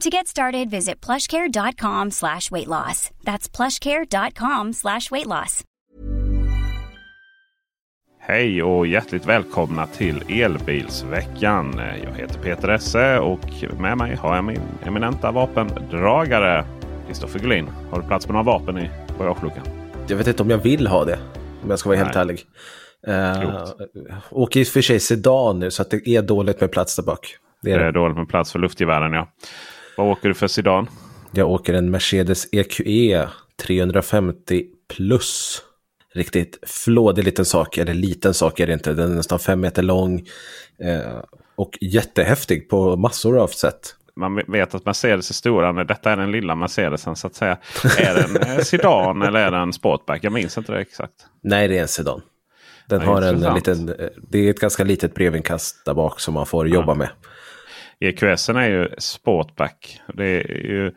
To get started, visit plushcare.com slash weight loss. That's plushcare.com slash weight loss. Hej och hjärtligt välkomna till Elbilsveckan. Jag heter Peter Esse och med mig har jag min eminenta vapendragare Kristoffer Gullin. Har du plats med några vapen i bagageluckan? Jag vet inte om jag vill ha det, om jag ska vara helt Nej. ärlig. Uh, åker i och för sig sedan nu så att det är dåligt med plats där bak. Det Det är är det. dåligt med plats för luftgevären ja. Vad åker du för sedan? Jag åker en Mercedes E EQE 350 plus. Riktigt flådig liten sak, eller liten sak är det inte. Den är nästan fem meter lång. eh, och jättehäftig på massor av sätt. Man vet att Mercedes är stora. Men detta är den lilla Mercedesen så att säga. Är det en eh, sedan eller är det en sportback? Jag minns inte det exakt. Nej, det är en sedan. Den Ja, har en liten, eh, det är ett ganska litet brevinkast där bak som man får jobba med. EQS är ju sportback. Det är ju,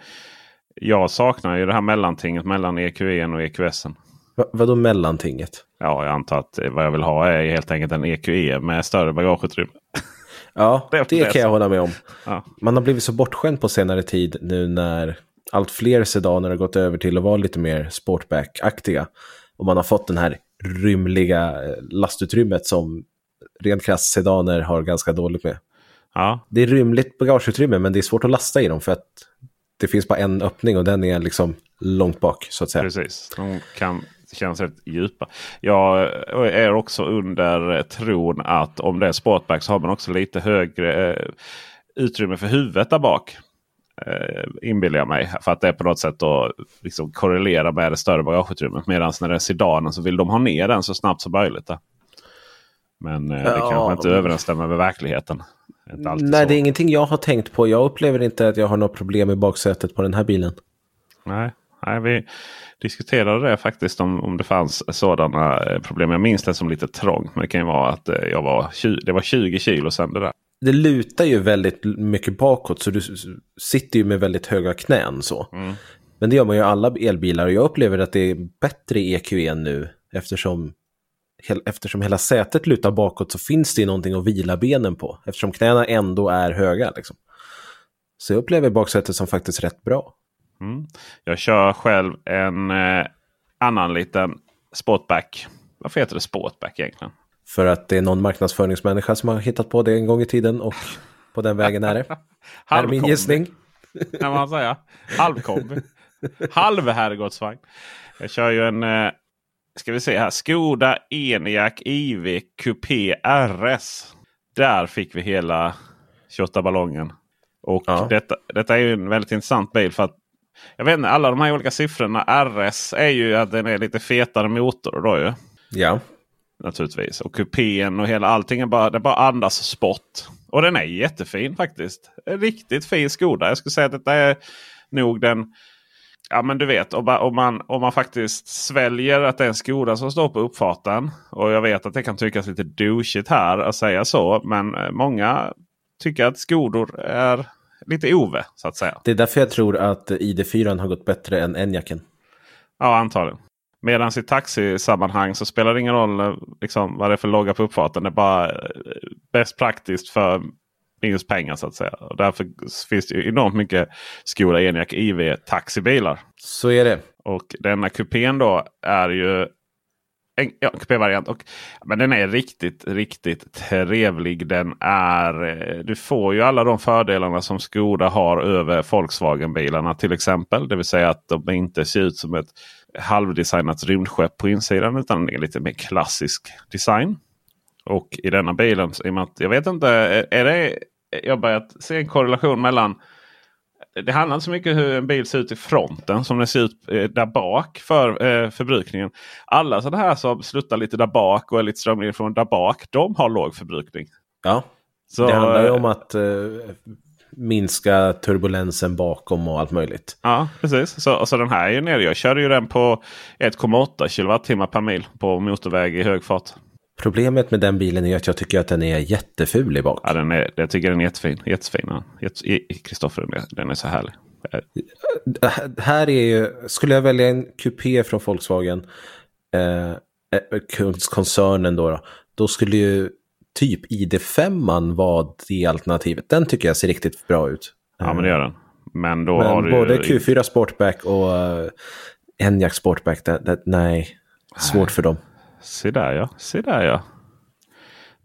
jag saknar ju det här mellantinget mellan EQE och EQS. Va, vadå mellantinget? Ja, jag antar att vad jag vill ha är helt enkelt en EQE med större bagageutrymme. Ja, Det det, kan jag hålla med om. Ja. Man har blivit så bortskämd på senare tid nu när allt fler sedaner har gått över till att vara lite mer sportback-aktiga. Och man har fått den här rymliga eh, lastutrymmet som rent krasst sedaner har ganska dåligt med. Ja, Det är rymligt bagageutrymme men det är svårt att lasta i dem för att det finns bara en öppning och den är liksom långt bak så att säga. precis. De kan kännas rätt djupa. Jag är också under tron att om det är sportback så har man också lite högre eh, utrymme för huvudet där bak. Eh, inbillar jag mig. För att det är på något sätt då liksom korrelerar med det större bagageutrymmet. Medan när det är sedanen så vill de ha ner den så snabbt som möjligt. Där. Men eh, det Ja, kanske inte men- överensstämmer med verkligheten. Nej, så. det är ingenting jag har tänkt på. Jag upplever inte att jag har något problem i baksätet på den här bilen. Nej, nej, vi diskuterade det faktiskt om, om det fanns sådana eh, problem. Jag minns det som lite trångt. Men det kan ju vara att eh, jag var 20, det var 20 kilo sen det där. det lutar ju väldigt mycket bakåt så du sitter ju med väldigt höga knän så. Men det gör man ju alla elbilar och jag upplever att det är bättre i EQE nu eftersom, eftersom hela sätet lutar bakåt så finns det ju någonting att vila benen på eftersom knäna ändå är höga. Liksom. Så jag upplever baksätet som faktiskt rätt bra. Mm. Jag kör själv en eh, annan liten sportback. Varför heter det sportback egentligen? För att det är någon marknadsföringsmänniska som har hittat på det en gång i tiden och på den vägen är det. är min gissning. Kan man säga. Halvkombi. Halv herrgårdsvagn. Jag kör ju en eh, ska vi se här. Skoda Enyaq iV Coupé RS. Där fick vi hela 28 ballongen. Och Ja. detta, detta är ju en väldigt intressant bil. för att jag vet inte, Alla de här olika siffrorna. RS är ju att den är lite fetare motor. Då ju, Ja. naturligtvis. Och kupén och hela allting är bara, det bara andas sport. Och den är jättefin faktiskt. En riktigt fin Skoda. Jag skulle säga att detta är nog den... Ja men du vet om man, om man, om man faktiskt sväljer att det är en Skoda som står på uppfarten. Och jag vet att det kan tyckas lite douchigt här att säga så. Men eh, många tycker att Skodor är lite Ove så att säga. Det är därför jag tror att ID4 har gått bättre än Enyaqen. Ja antagligen. Medan i taxisammanhang så spelar det ingen roll eh, liksom, vad det är för logga på uppfarten. Det är bara eh, bäst praktiskt för minus pengar så att säga. Och därför finns det enormt mycket Skoda Enyaq IV taxibilar. Så är det. Och denna kupén då är ju en ja, kupévariant. Och, men den är riktigt, riktigt trevlig. Den är, eh, du får ju alla de fördelarna som Skoda har över Volkswagen-bilarna till exempel. Det vill säga att de inte ser ut som ett halvdesignat rymdskepp på insidan utan är lite mer klassisk design. Och i denna bilen, jag vet inte, är det, jag börjat se en korrelation mellan det handlar inte så mycket hur en bil ser ut i fronten som den ser ut eh, där bak för eh, förbrukningen. Alla sådana här som slutar lite där bak och är lite strömlinjer från där bak. De har låg förbrukning. Ja, så, det handlar ju om att eh, minska turbulensen bakom och allt möjligt. Ja, precis. Så, så den här är ju nere. Jag körde ju den på 1,8 kilowattimmar per mil på motorväg i hög fart. Problemet med den bilen är att jag tycker att den är jätteful i bak. Ja, den är, jag tycker den är jättefin. Jättefin. Kristoffer, ja. den är så härlig. Här är ju, skulle jag välja en kupé från Volkswagen, eh, eh koncernen då, då, då skulle ju typ ID5 vara det alternativet. Den tycker jag ser riktigt bra ut. Ja, men det gör den. Men då men har både du... Q4 Sportback och uh, Enyaq Sportback, det, det, nej, svårt för dem. Se där ja, se där ja.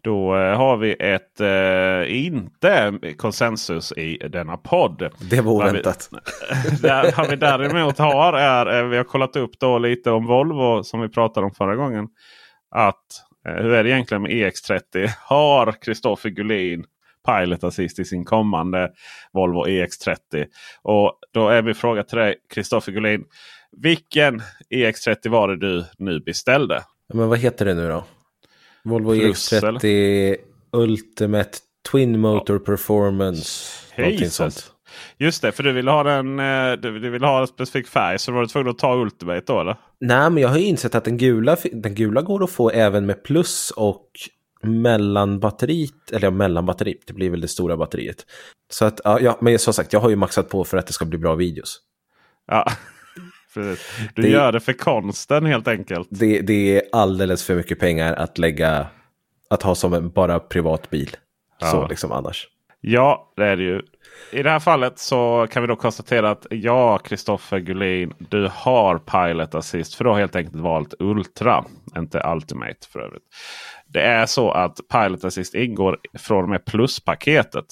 Då eh, har vi ett eh, inte konsensus i denna podd. Det var oväntat. det har vi däremot har är, eh, vi har kollat upp då lite om Volvo som vi pratade om förra gången. Att eh, hur är det egentligen med EX30? Har Kristoffer Gullin Pilot Assist i sin kommande Volvo EX30? Och då är min fråga till dig Kristoffer Gullin. Vilken EX30 var det du nu beställde? Men vad heter det nu då? Volvo EX30 eller? Ultimate Twin Motor Performance. Jesus. Just det, för du vill ha den, eh, du vill ha en specifik färg så var du tvungen att ta Ultimate då eller? Nej, men jag har ju insett att den gula, den gula går att få även med plus och mellanbatteriet, eller ja, mellanbatteriet, det blir väl det stora batteriet. Så att, ja, ja, men som sagt, jag har ju maxat på för att det ska bli bra videos. Ja, precis. Du det, gör det för konsten helt enkelt. Det, det, är alldeles för mycket pengar att lägga, att ha som en bara privat bil. Ja. Så liksom annars. Ja, det är det ju. I det här fallet så kan vi då konstatera att ja, Kristoffer Gullin, du har Pilot Assist. För du har helt enkelt valt Ultra, inte Ultimate för övrigt. Det är så att Pilot Assist ingår från och med pluspaketet.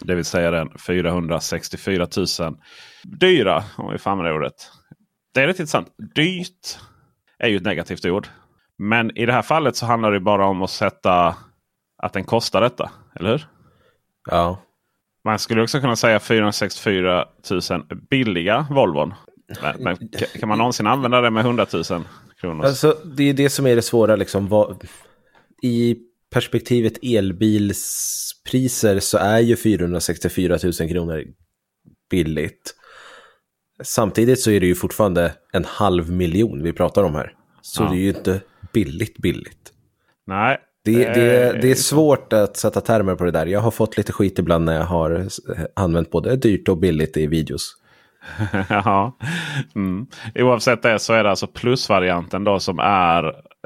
Det vill säga den 464 000 dyra, om vi får använda ordet. Det är lite intressant. Dyrt är ju ett negativt ord. Men i det här fallet så handlar det bara om att sätta att den kostar detta. Eller hur? Ja. Man skulle också kunna säga 464 000 billiga Volvon. Men, men kan man någonsin använda det med 100 000 kronor? Alltså, det är det som är det svåra. Liksom. I perspektivet elbilspriser så är ju 464 000 kronor billigt. Samtidigt så är det ju fortfarande en halv miljon vi pratar om här. Så ja. det är ju inte billigt billigt. Nej. Det, det, det är svårt att sätta termer på det där. Jag har fått lite skit ibland när jag har använt både dyrt och billigt i videos. ja. Mm. Oavsett det så är det alltså plusvarianten då som är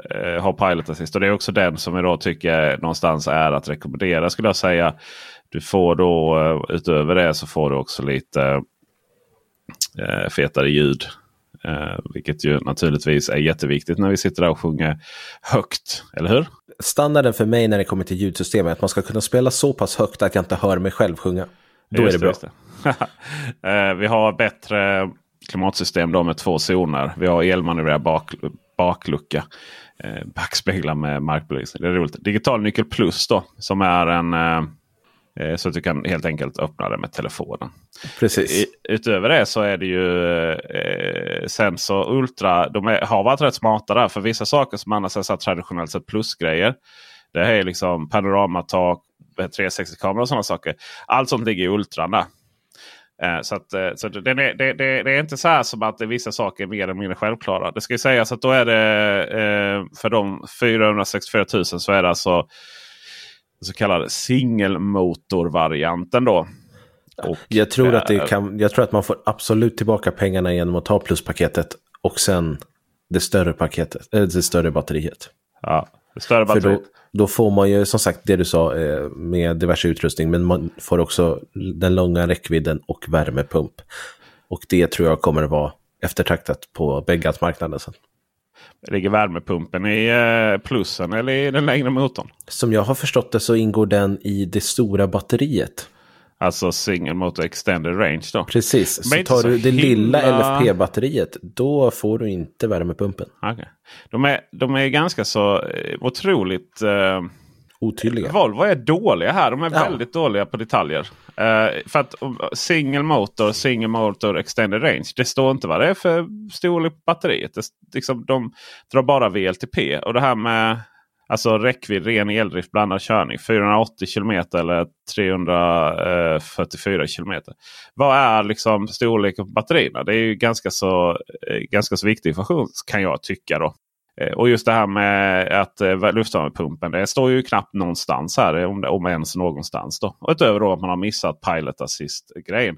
eh, har Pilot Assist. Och det är också den som jag då tycker någonstans är att rekommendera skulle jag säga. Du får då eh, utöver det så får du också lite eh, fetare ljud. Eh, vilket ju naturligtvis är jätteviktigt när vi sitter där och sjunger högt. Eller hur? Standarden för mig när det kommer till ljudsystemet är att man ska kunna spela så pass högt att jag inte hör mig själv sjunga. Då just är det bra. Det, eh, vi har bättre klimatsystem då med två zoner. Vi har elmanövrerad bak, baklucka. Eh, backspeglar med markbelysning. Det är roligt. Digital nyckel plus då som är en eh, så att du kan helt enkelt öppna det med telefonen. Precis. utöver det så är det ju eh, Sensor Ultra. De är, har varit rätt smarta där. För vissa saker som annars är så traditionellt sett plusgrejer. Det är liksom panoramatak, 360-kamera och sådana saker. Allt sånt ligger i Ultran där. Eh, så att, eh, så det, det, det, det, är inte så här som att vissa saker är mer eller mindre självklara. Det ska ju sägas att då är det eh, för de 464 000 så är det alltså så kallade singelmotorvarianten då. Och, jag, tror att det kan, jag tror att man får absolut tillbaka pengarna genom att ta pluspaketet och sen det större paketet, det större batteriet. Ja, För då, då får man ju som sagt det du sa eh, med diverse utrustning, men man får också den långa räckvidden och värmepump. Och det tror jag kommer att vara eftertraktat på bägge sen. Ligger värmepumpen i eh, plussen eller i den längre motorn? Som jag har förstått det så ingår den i det stora batteriet. Alltså single motor extended range då. Precis, Men så tar så du det himla- lilla LFP-batteriet, då får du inte värmepumpen. Okej. De, är, de är ganska så eh, otroligt... Eh, Otydliga. Volvo är dåliga här. De är Ja. väldigt dåliga på detaljer. Eh, för att single motor, single motor extended range. Det står inte vad det är för storlek på batteriet. Det, liksom, de drar bara VLTP. Och det här med alltså räckvidd, ren eldrift, blandad körning. 480 km eller 344 km. Vad är liksom storleken på batterierna? Det är ju ganska så, eh, ganska så viktig information kan jag tycka. då. Eh, och just det här med att eh, luftvärmepumpen. Det står ju knappt någonstans här. Eh, om, det, om ens någonstans. Då. Och utöver då att man har missat Pilot Assist-grejen.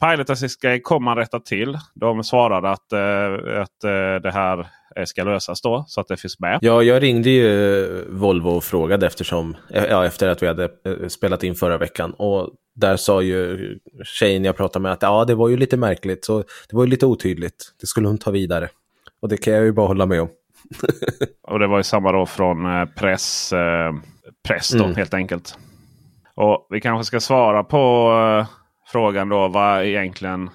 Pilot Assist-grejen kommer man rätta till. De svarade att, att det här ska lösas då. Så att det finns med. Ja, jag ringde ju Volvo och frågade eftersom, ja, efter att vi hade spelat in förra veckan. Och där sa ju tjejen jag pratade med att ja, det var ju lite märkligt. Så det var ju lite otydligt. Det skulle hon ta vidare. Och det kan jag ju bara hålla med om. Och det var ju samma då från eh, press, eh, press då, Mm. helt enkelt. Och vi kanske ska svara på eh, frågan då vad egentligen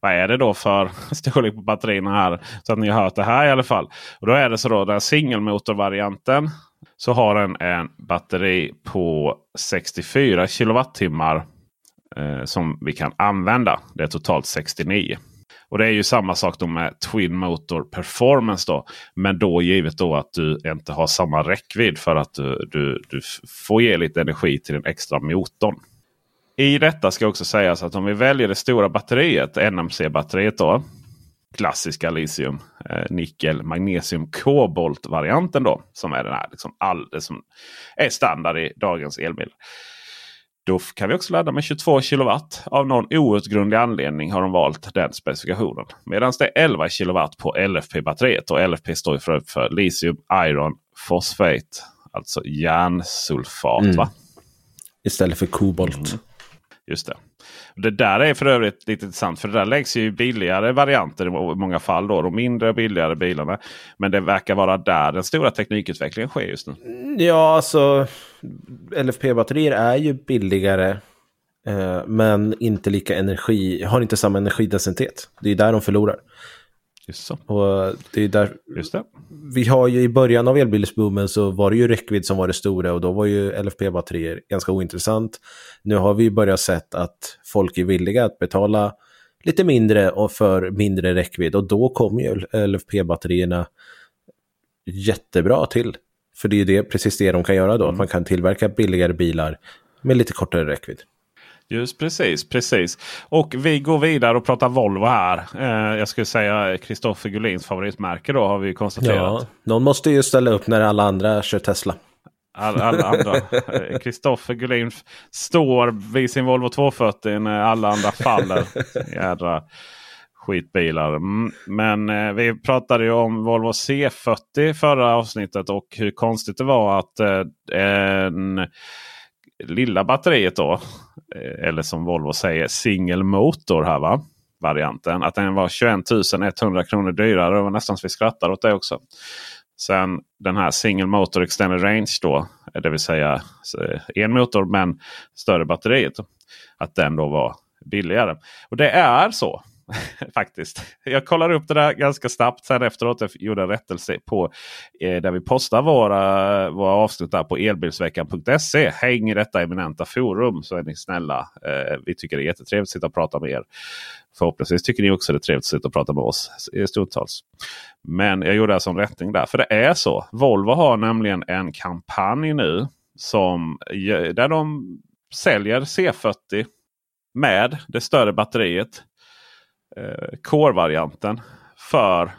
vad är det då för storlek på batterierna här? Så att ni har hört det här i alla fall. Och då är det så då den singelmotorvarianten så har den en batteri på 64 kilowattimmar eh, som vi kan använda. Det är totalt 69. Och det är ju samma sak då med Twin Motor Performance. då. Men då givet då att du inte har samma räckvidd för att du, du, du får ge lite energi till den extra motorn. I detta ska också sägas att om vi väljer det stora batteriet, NMC-batteriet då. Klassiska litium, eh, nickel, magnesium, kobolt varianten då. Som är den här liksom all, det som är standard i dagens elbilar. Då kan vi också ladda med 22 kilowatt. Av någon outgrundlig anledning har de valt den specifikationen. Medan det är 11 kilowatt på LFP-batteriet. Och LFP står för, för litium, iron, fosfate. Alltså järnsulfat. Mm. va? Istället för kobolt. Just det. Det där är för övrigt lite intressant. För det där läggs ju billigare varianter i många fall. Då, de mindre och billigare bilarna. Men det verkar vara där den stora teknikutvecklingen sker just nu. Mm, ja, alltså LFP-batterier är ju billigare. Eh, men inte lika energi, har inte samma energidensitet. Det är ju där de förlorar. Just så. Och det är där, Just det. vi har ju i början av elbilsboomen så var det ju räckvidd som var det stora och då var ju LFP-batterier ganska ointressant. Nu har vi börjat sett att folk är villiga att betala lite mindre och för mindre räckvidd och då kommer ju LFP-batterierna jättebra till. För det är ju det, precis det de kan göra då, att man kan tillverka billigare bilar med lite kortare räckvidd. Just precis, precis. Och vi går vidare och pratar Volvo här. Eh, jag skulle säga Kristoffer Gullins favoritmärke då har vi konstaterat. Ja, någon måste ju ställa upp när alla andra kör Tesla. All, alla andra. Kristoffer Gullin står vid sin Volvo 240 när alla andra faller. Jädra skitbilar. Mm, Men eh, vi pratade ju om Volvo C40 i förra avsnittet och hur konstigt det var att eh, en lilla batteriet då, eh, eller som Volvo säger single motor här va? Varianten. Att den var 21 100 kronor dyrare. Det var nästan så vi skrattade åt det också. Sen den här single motor extended range då. Eh, det vill säga eh, en motor men större batteriet. Att den då var billigare. Och det är så. Faktiskt. Jag kollar upp det där ganska snabbt sen efteråt. Jag gjorde en rättelse på eh, där vi postar våra, våra avsnitt där på elbilsveckan.se. Häng i detta eminenta forum så är ni snälla. Eh, vi tycker det är jättetrevligt att sitta och prata med er. Förhoppningsvis tycker ni också det är trevligt att sitta och prata med oss i stundtals. Men jag gjorde alltså en rättning där. För det är så. Volvo har nämligen en kampanj nu. Som, där de säljer C40 med det större batteriet. Eh, Core-varianten. För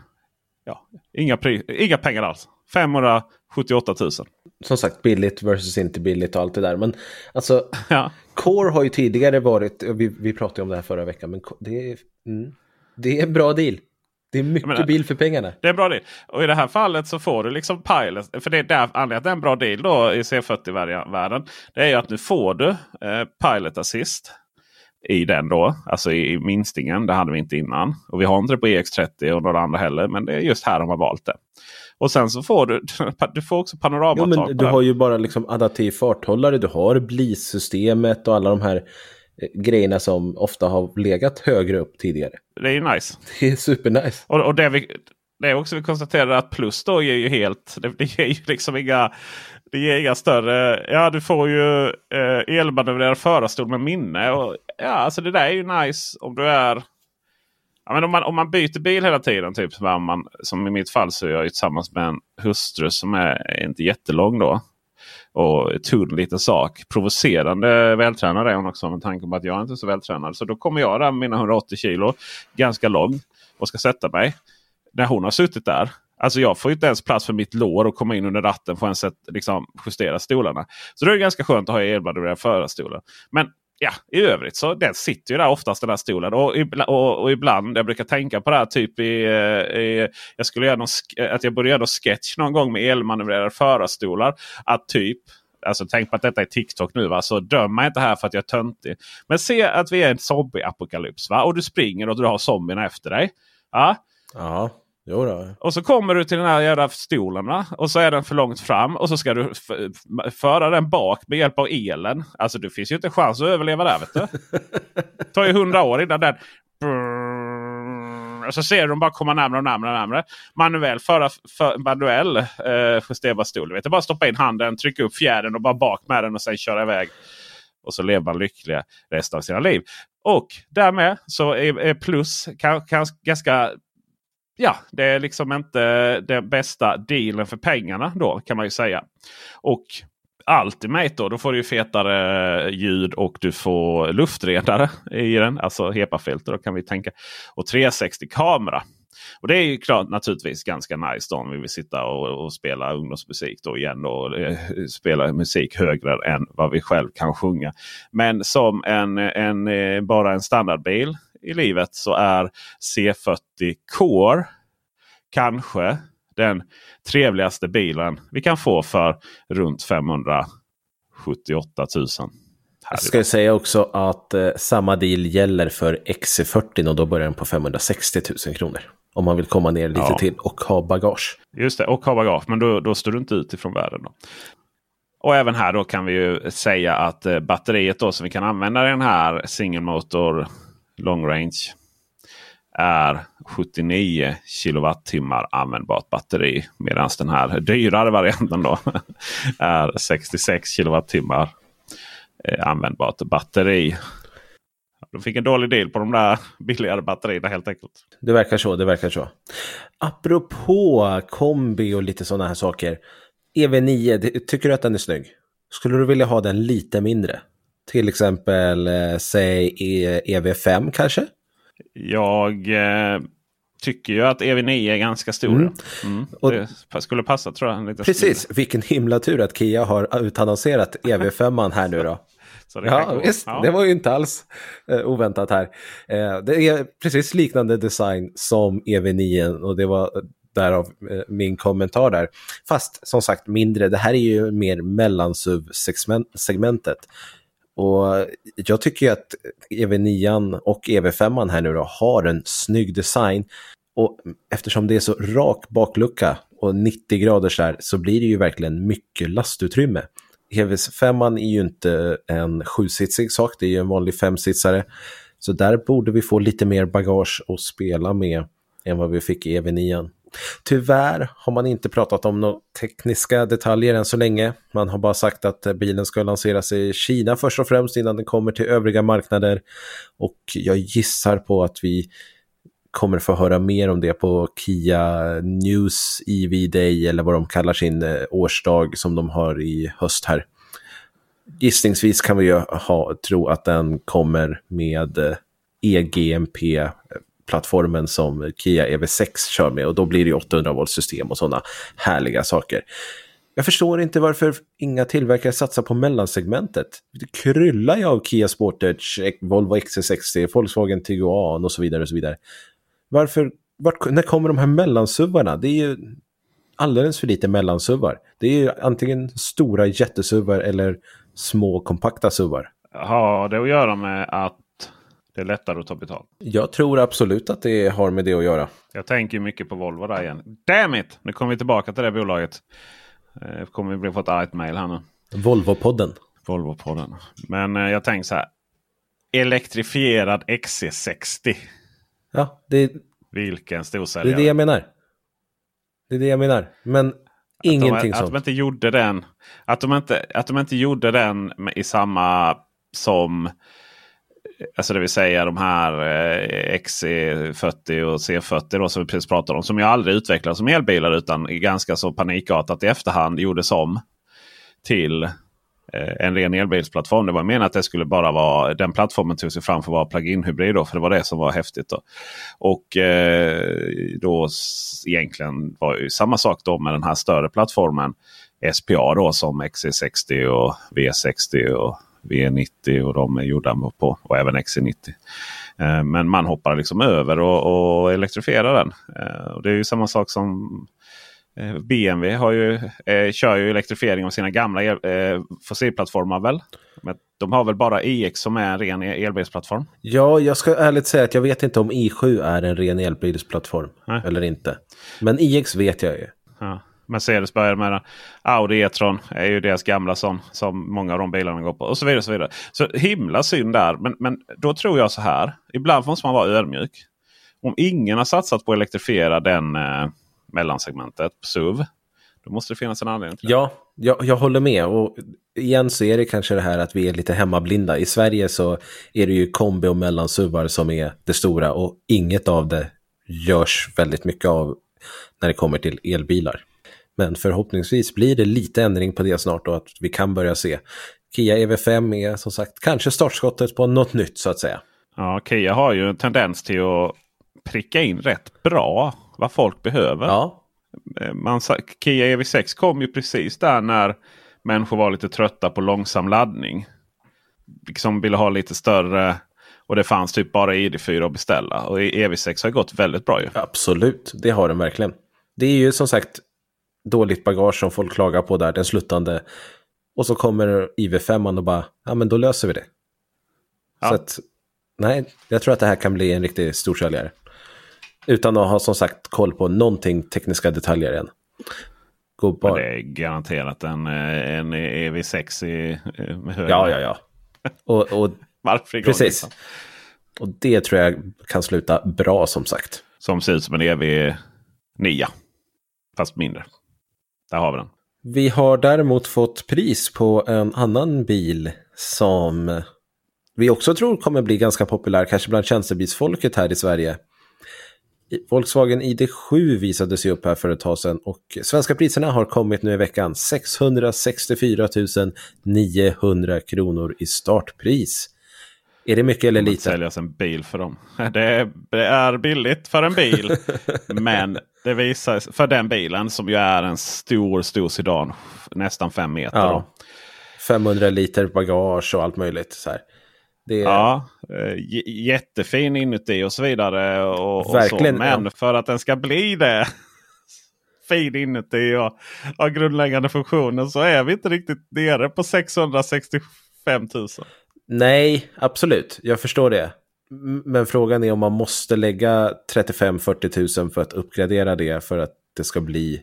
ja, inga, inga pengar alls. 578 000. Som sagt, billigt versus inte billigt och allt det där. Men alltså, Ja. Core har ju tidigare varit, vi, vi pratade om det här förra veckan, men det är, mm, det är en bra deal. Det är mycket menar, bil för pengarna. Det är en bra deal. Och i det här fallet så får du liksom Pilot. För det är där, anledningen att det är en bra deal då i C40-världen. Det är ju att nu får du eh, Pilot Assist i den då. Alltså i, minstingen. Det hade vi inte innan. Och vi har inte det på EX30 och några andra heller. Men det är just här de har valt det. Och sen så får du, du får också panoramatak. Ja, men du har ju bara liksom adaptiv farthållare. Du har BLIS-systemet och alla de här eh, grejerna som ofta har legat högre upp tidigare. Det är ju nice. Det är supernice. Och, och det, vi, det är också vi konstaterar att plus då ger ju helt, det, det ger ju liksom inga det ger inga större... Ja, du får ju eh, elmanövrerad förarstol med minne. Och, ja, alltså det där är ju nice om du är... Ja, men om, man, om man byter bil hela tiden, typ som, man, som i mitt fall så är jag tillsammans med en hustru som är inte jättelång då. Och tunn liten sak. Provocerande vältränad är hon också med tanke på att jag inte är så vältränad. Så då kommer jag där med mina 180 kilo, ganska lång och ska sätta mig. När hon har suttit där Alltså jag får inte ens plats för mitt lår och komma in under ratten för att ens liksom justera stolarna. Så då är det ganska skönt att ha elmanövrerade förarstolar. Men ja, i övrigt så den sitter ju där oftast den här stolen. Och, och, och ibland, jag brukar tänka på det här typ i... Eh, i jag skulle göra någon, att jag borde göra någon sketch någon gång med elmanövrerade förarstolar. Att typ Alltså tänk på att detta är TikTok nu. Va? Så döm mig inte här för att jag är töntig. Men se att vi är en zombie-apokalyps. Och du springer och du har zombierna efter dig. Ja. ja. Jo då. Och så kommer du till den här jävla stolen va? och så är den för långt fram och så ska du föra den bak med hjälp av elen. Alltså det finns ju inte chans att överleva där vet du. Det tar ju hundra år innan den... Och så ser dem bara komma närmare och närmare. Och närmare. Manuell, föra, för, manuell eh, justerbar stol. Vet du, bara stoppa in handen, trycka upp fjärden och bara bak med den och sen köra iväg. Och så lever man lyckliga resten av sina liv. Och därmed så är, är plus kan, kan, ganska ja, det är liksom inte den bästa dealen för pengarna då kan man ju säga. Och Ultimate då, då får du ju fetare ljud och du får luftredare i den. Alltså HEPA-filter då kan vi tänka. Och 360-kamera. Och det är ju klart naturligtvis ganska nice då om vi vill sitta och, och spela ungdomsmusik då igen. Då, eh, spela musik högre än vad vi själv kan sjunga. Men som en, en, eh, bara en standardbil i livet så är C40 Core kanske den trevligaste bilen vi kan få för runt 578 000. Jag ska säga också att eh, samma deal gäller för XC40 och då börjar den på 560 000 kronor. Om man vill komma ner lite ja. till och ha bagage. Just det, och ha bagage. Men då, då står du inte ut ifrån världen. Då. Och även här då kan vi ju säga att eh, batteriet då som vi kan använda i den här single motor long range är 79 kilowattimmar användbart batteri. Medan den här dyrare varianten då är 66 kilowattimmar eh, användbart batteri. De fick en dålig deal på de där billigare batterierna helt enkelt. Det verkar så, det verkar så. Apropå kombi och lite sådana här saker. EV9, tycker du att den är snygg? Skulle du vilja ha den lite mindre? Till exempel, eh, säg EV5 kanske? Jag eh, tycker ju att EV9 är ganska stor. Mm. Mm. Och, det skulle passa tror jag. precis, stil. vilken himla tur att Kia har utannonserat EV5 här nu då. ja, visst, ja. det var ju inte alls eh, oväntat här. Eh, det är precis liknande design som EV9 och det var därav eh, min kommentar där. Fast som sagt mindre, det här är ju mer mellansuv-segmentet. Och jag tycker att EV9 och EV5 här nu då har en snygg design. Och eftersom det är så rak baklucka och 90 graders där så blir det ju verkligen mycket lastutrymme. EV5 är ju inte en sjusitsig sak, det är ju en vanlig femsitsare. Så där borde vi få lite mer bagage att spela med än vad vi fick i EV9. Tyvärr har man inte pratat om några tekniska detaljer än så länge. Man har bara sagt att bilen ska lanseras i Kina först och främst innan den kommer till övriga marknader. Och jag gissar på att vi kommer få höra mer om det på Kia News EV Day eller vad de kallar sin eh, årsdag som de har i höst här. Gissningsvis kan vi ju ha, tro att den kommer med eh, EGMP eh, plattformen som Kia EV6 kör med och då blir det 800 volt system och sådana härliga saker. Jag förstår inte varför inga tillverkare satsar på mellansegmentet. Det kryllar ju av Kia Sportage, Volvo XC60, Volkswagen Tiguan och så vidare. och så vidare. Varför vart, när kommer de här mellansuvarna? Det är ju alldeles för lite mellansuvar. Det är ju antingen stora jättesuvar eller små kompakta suvar. Har det att göra med att det är lättare att ta betalt? Jag tror absolut att det har med det att göra. Jag tänker mycket på Volvo där igen. Damn it! Nu kommer vi tillbaka till det bolaget. Eh, kommer vi få ett argt mail här nu. Volvo-podden. Volvo-podden. Men eh, jag tänker så här. Elektrifierad XC60. Ja, det, Vilken det storsäljare. är det jag menar. Det är det jag menar. Men ingenting att de, sånt. Att de inte gjorde den. Att de inte, att de inte gjorde den i samma som. Alltså det vill säga de här eh, XC40 e, och C40 då, som vi precis pratade om. Som ju aldrig utvecklades som elbilar utan ganska så panikartat i efterhand gjordes om till eh, en ren elbilsplattform. Det var menat att det skulle bara vara den plattformen tog sig fram för att vara plug-in hybrid. Då, för det var det som var häftigt. Då. Och eh, då egentligen var ju samma sak då med den här större plattformen. SPA då som XC60 och V60 och V90 och de är gjorda på. Och även XC90. Eh, men man hoppar liksom över och, och elektrifierar den. Eh, och det är ju samma sak som eh, BMW har ju, eh, kör ju elektrifiering av sina gamla el, eh, fossilplattformar väl? Men de har väl bara iX som är en ren el- elbilsplattform? Ja, jag ska ärligt säga att jag vet inte om i7 är en ren elbilsplattform Nej. eller inte. Men iX vet jag ju. Ja. Mercedes började med den. Audi E-tron är ju deras gamla sån som många av de bilarna går på. Och så vidare. Så vidare. Så himla synd där. Men, men då tror jag så här. Ibland måste man vara ödmjuk. Om ingen har satsat på att elektrifiera den eh, mellansegmentet, SUV. Då måste det finnas en anledning till det. Ja, jag, jag håller med. Och igen så är det kanske det här att vi är lite hemmablinda. I Sverige så är det ju kombi och mellansuvar som är det stora och inget av det görs väldigt mycket av när det kommer till elbilar. Men förhoppningsvis blir det lite ändring på det snart och att vi kan börja se. Kia EV5 är som sagt kanske startskottet på något nytt så att säga. Ja, Kia har ju en tendens till att pricka in rätt bra vad folk behöver. Ja, Eh, Man, Kia EV6 kom ju precis där när människor var lite trötta på långsam laddning. Som ville ha lite större. Och det fanns typ bara ID4 att beställa. Och EV6 har gått väldigt bra ju. absolut. Det har den verkligen. Det är ju som sagt dåligt bagage som folk klagar på där, den sluttande. Och så kommer IV5 och bara, ja men då löser vi det. Ja. Så att, nej, jag tror att det här kan bli en riktig storsäljare. Utan att ha som sagt koll på någonting tekniska detaljer än. Bara... det är garanterat en, eh, en EV6 i, eh, med hög Ja, ja, ja. Och, och precis. liksom. Och det tror jag kan sluta bra som sagt. Som ser ut som en EV9. Fast mindre. Där har vi den. Vi har däremot fått pris på en annan bil som vi också tror kommer bli ganska populär, kanske bland tjänstebilsfolket här i Sverige. Volkswagen ID7 visade sig upp här för ett tag sedan och svenska priserna har kommit nu i veckan. 664 900 kronor i startpris. Är det mycket eller Det lite? säljas en bil för dem. Det är, det är billigt för en bil. men det visar för den bilen som ju är en stor, stor sedan. Nästan fem meter. Ja. då. 500 liter bagage och allt möjligt. Så här. Det Ja, eh, jättefin inuti och så vidare. Och, och så. Verkligen, Men ja. för att den ska bli det. fin inuti och har grundläggande funktioner så är vi inte riktigt nere på 665 000. Nej, absolut. Jag förstår det. Men frågan är om man måste lägga 35-40 000 för att uppgradera det för att det ska bli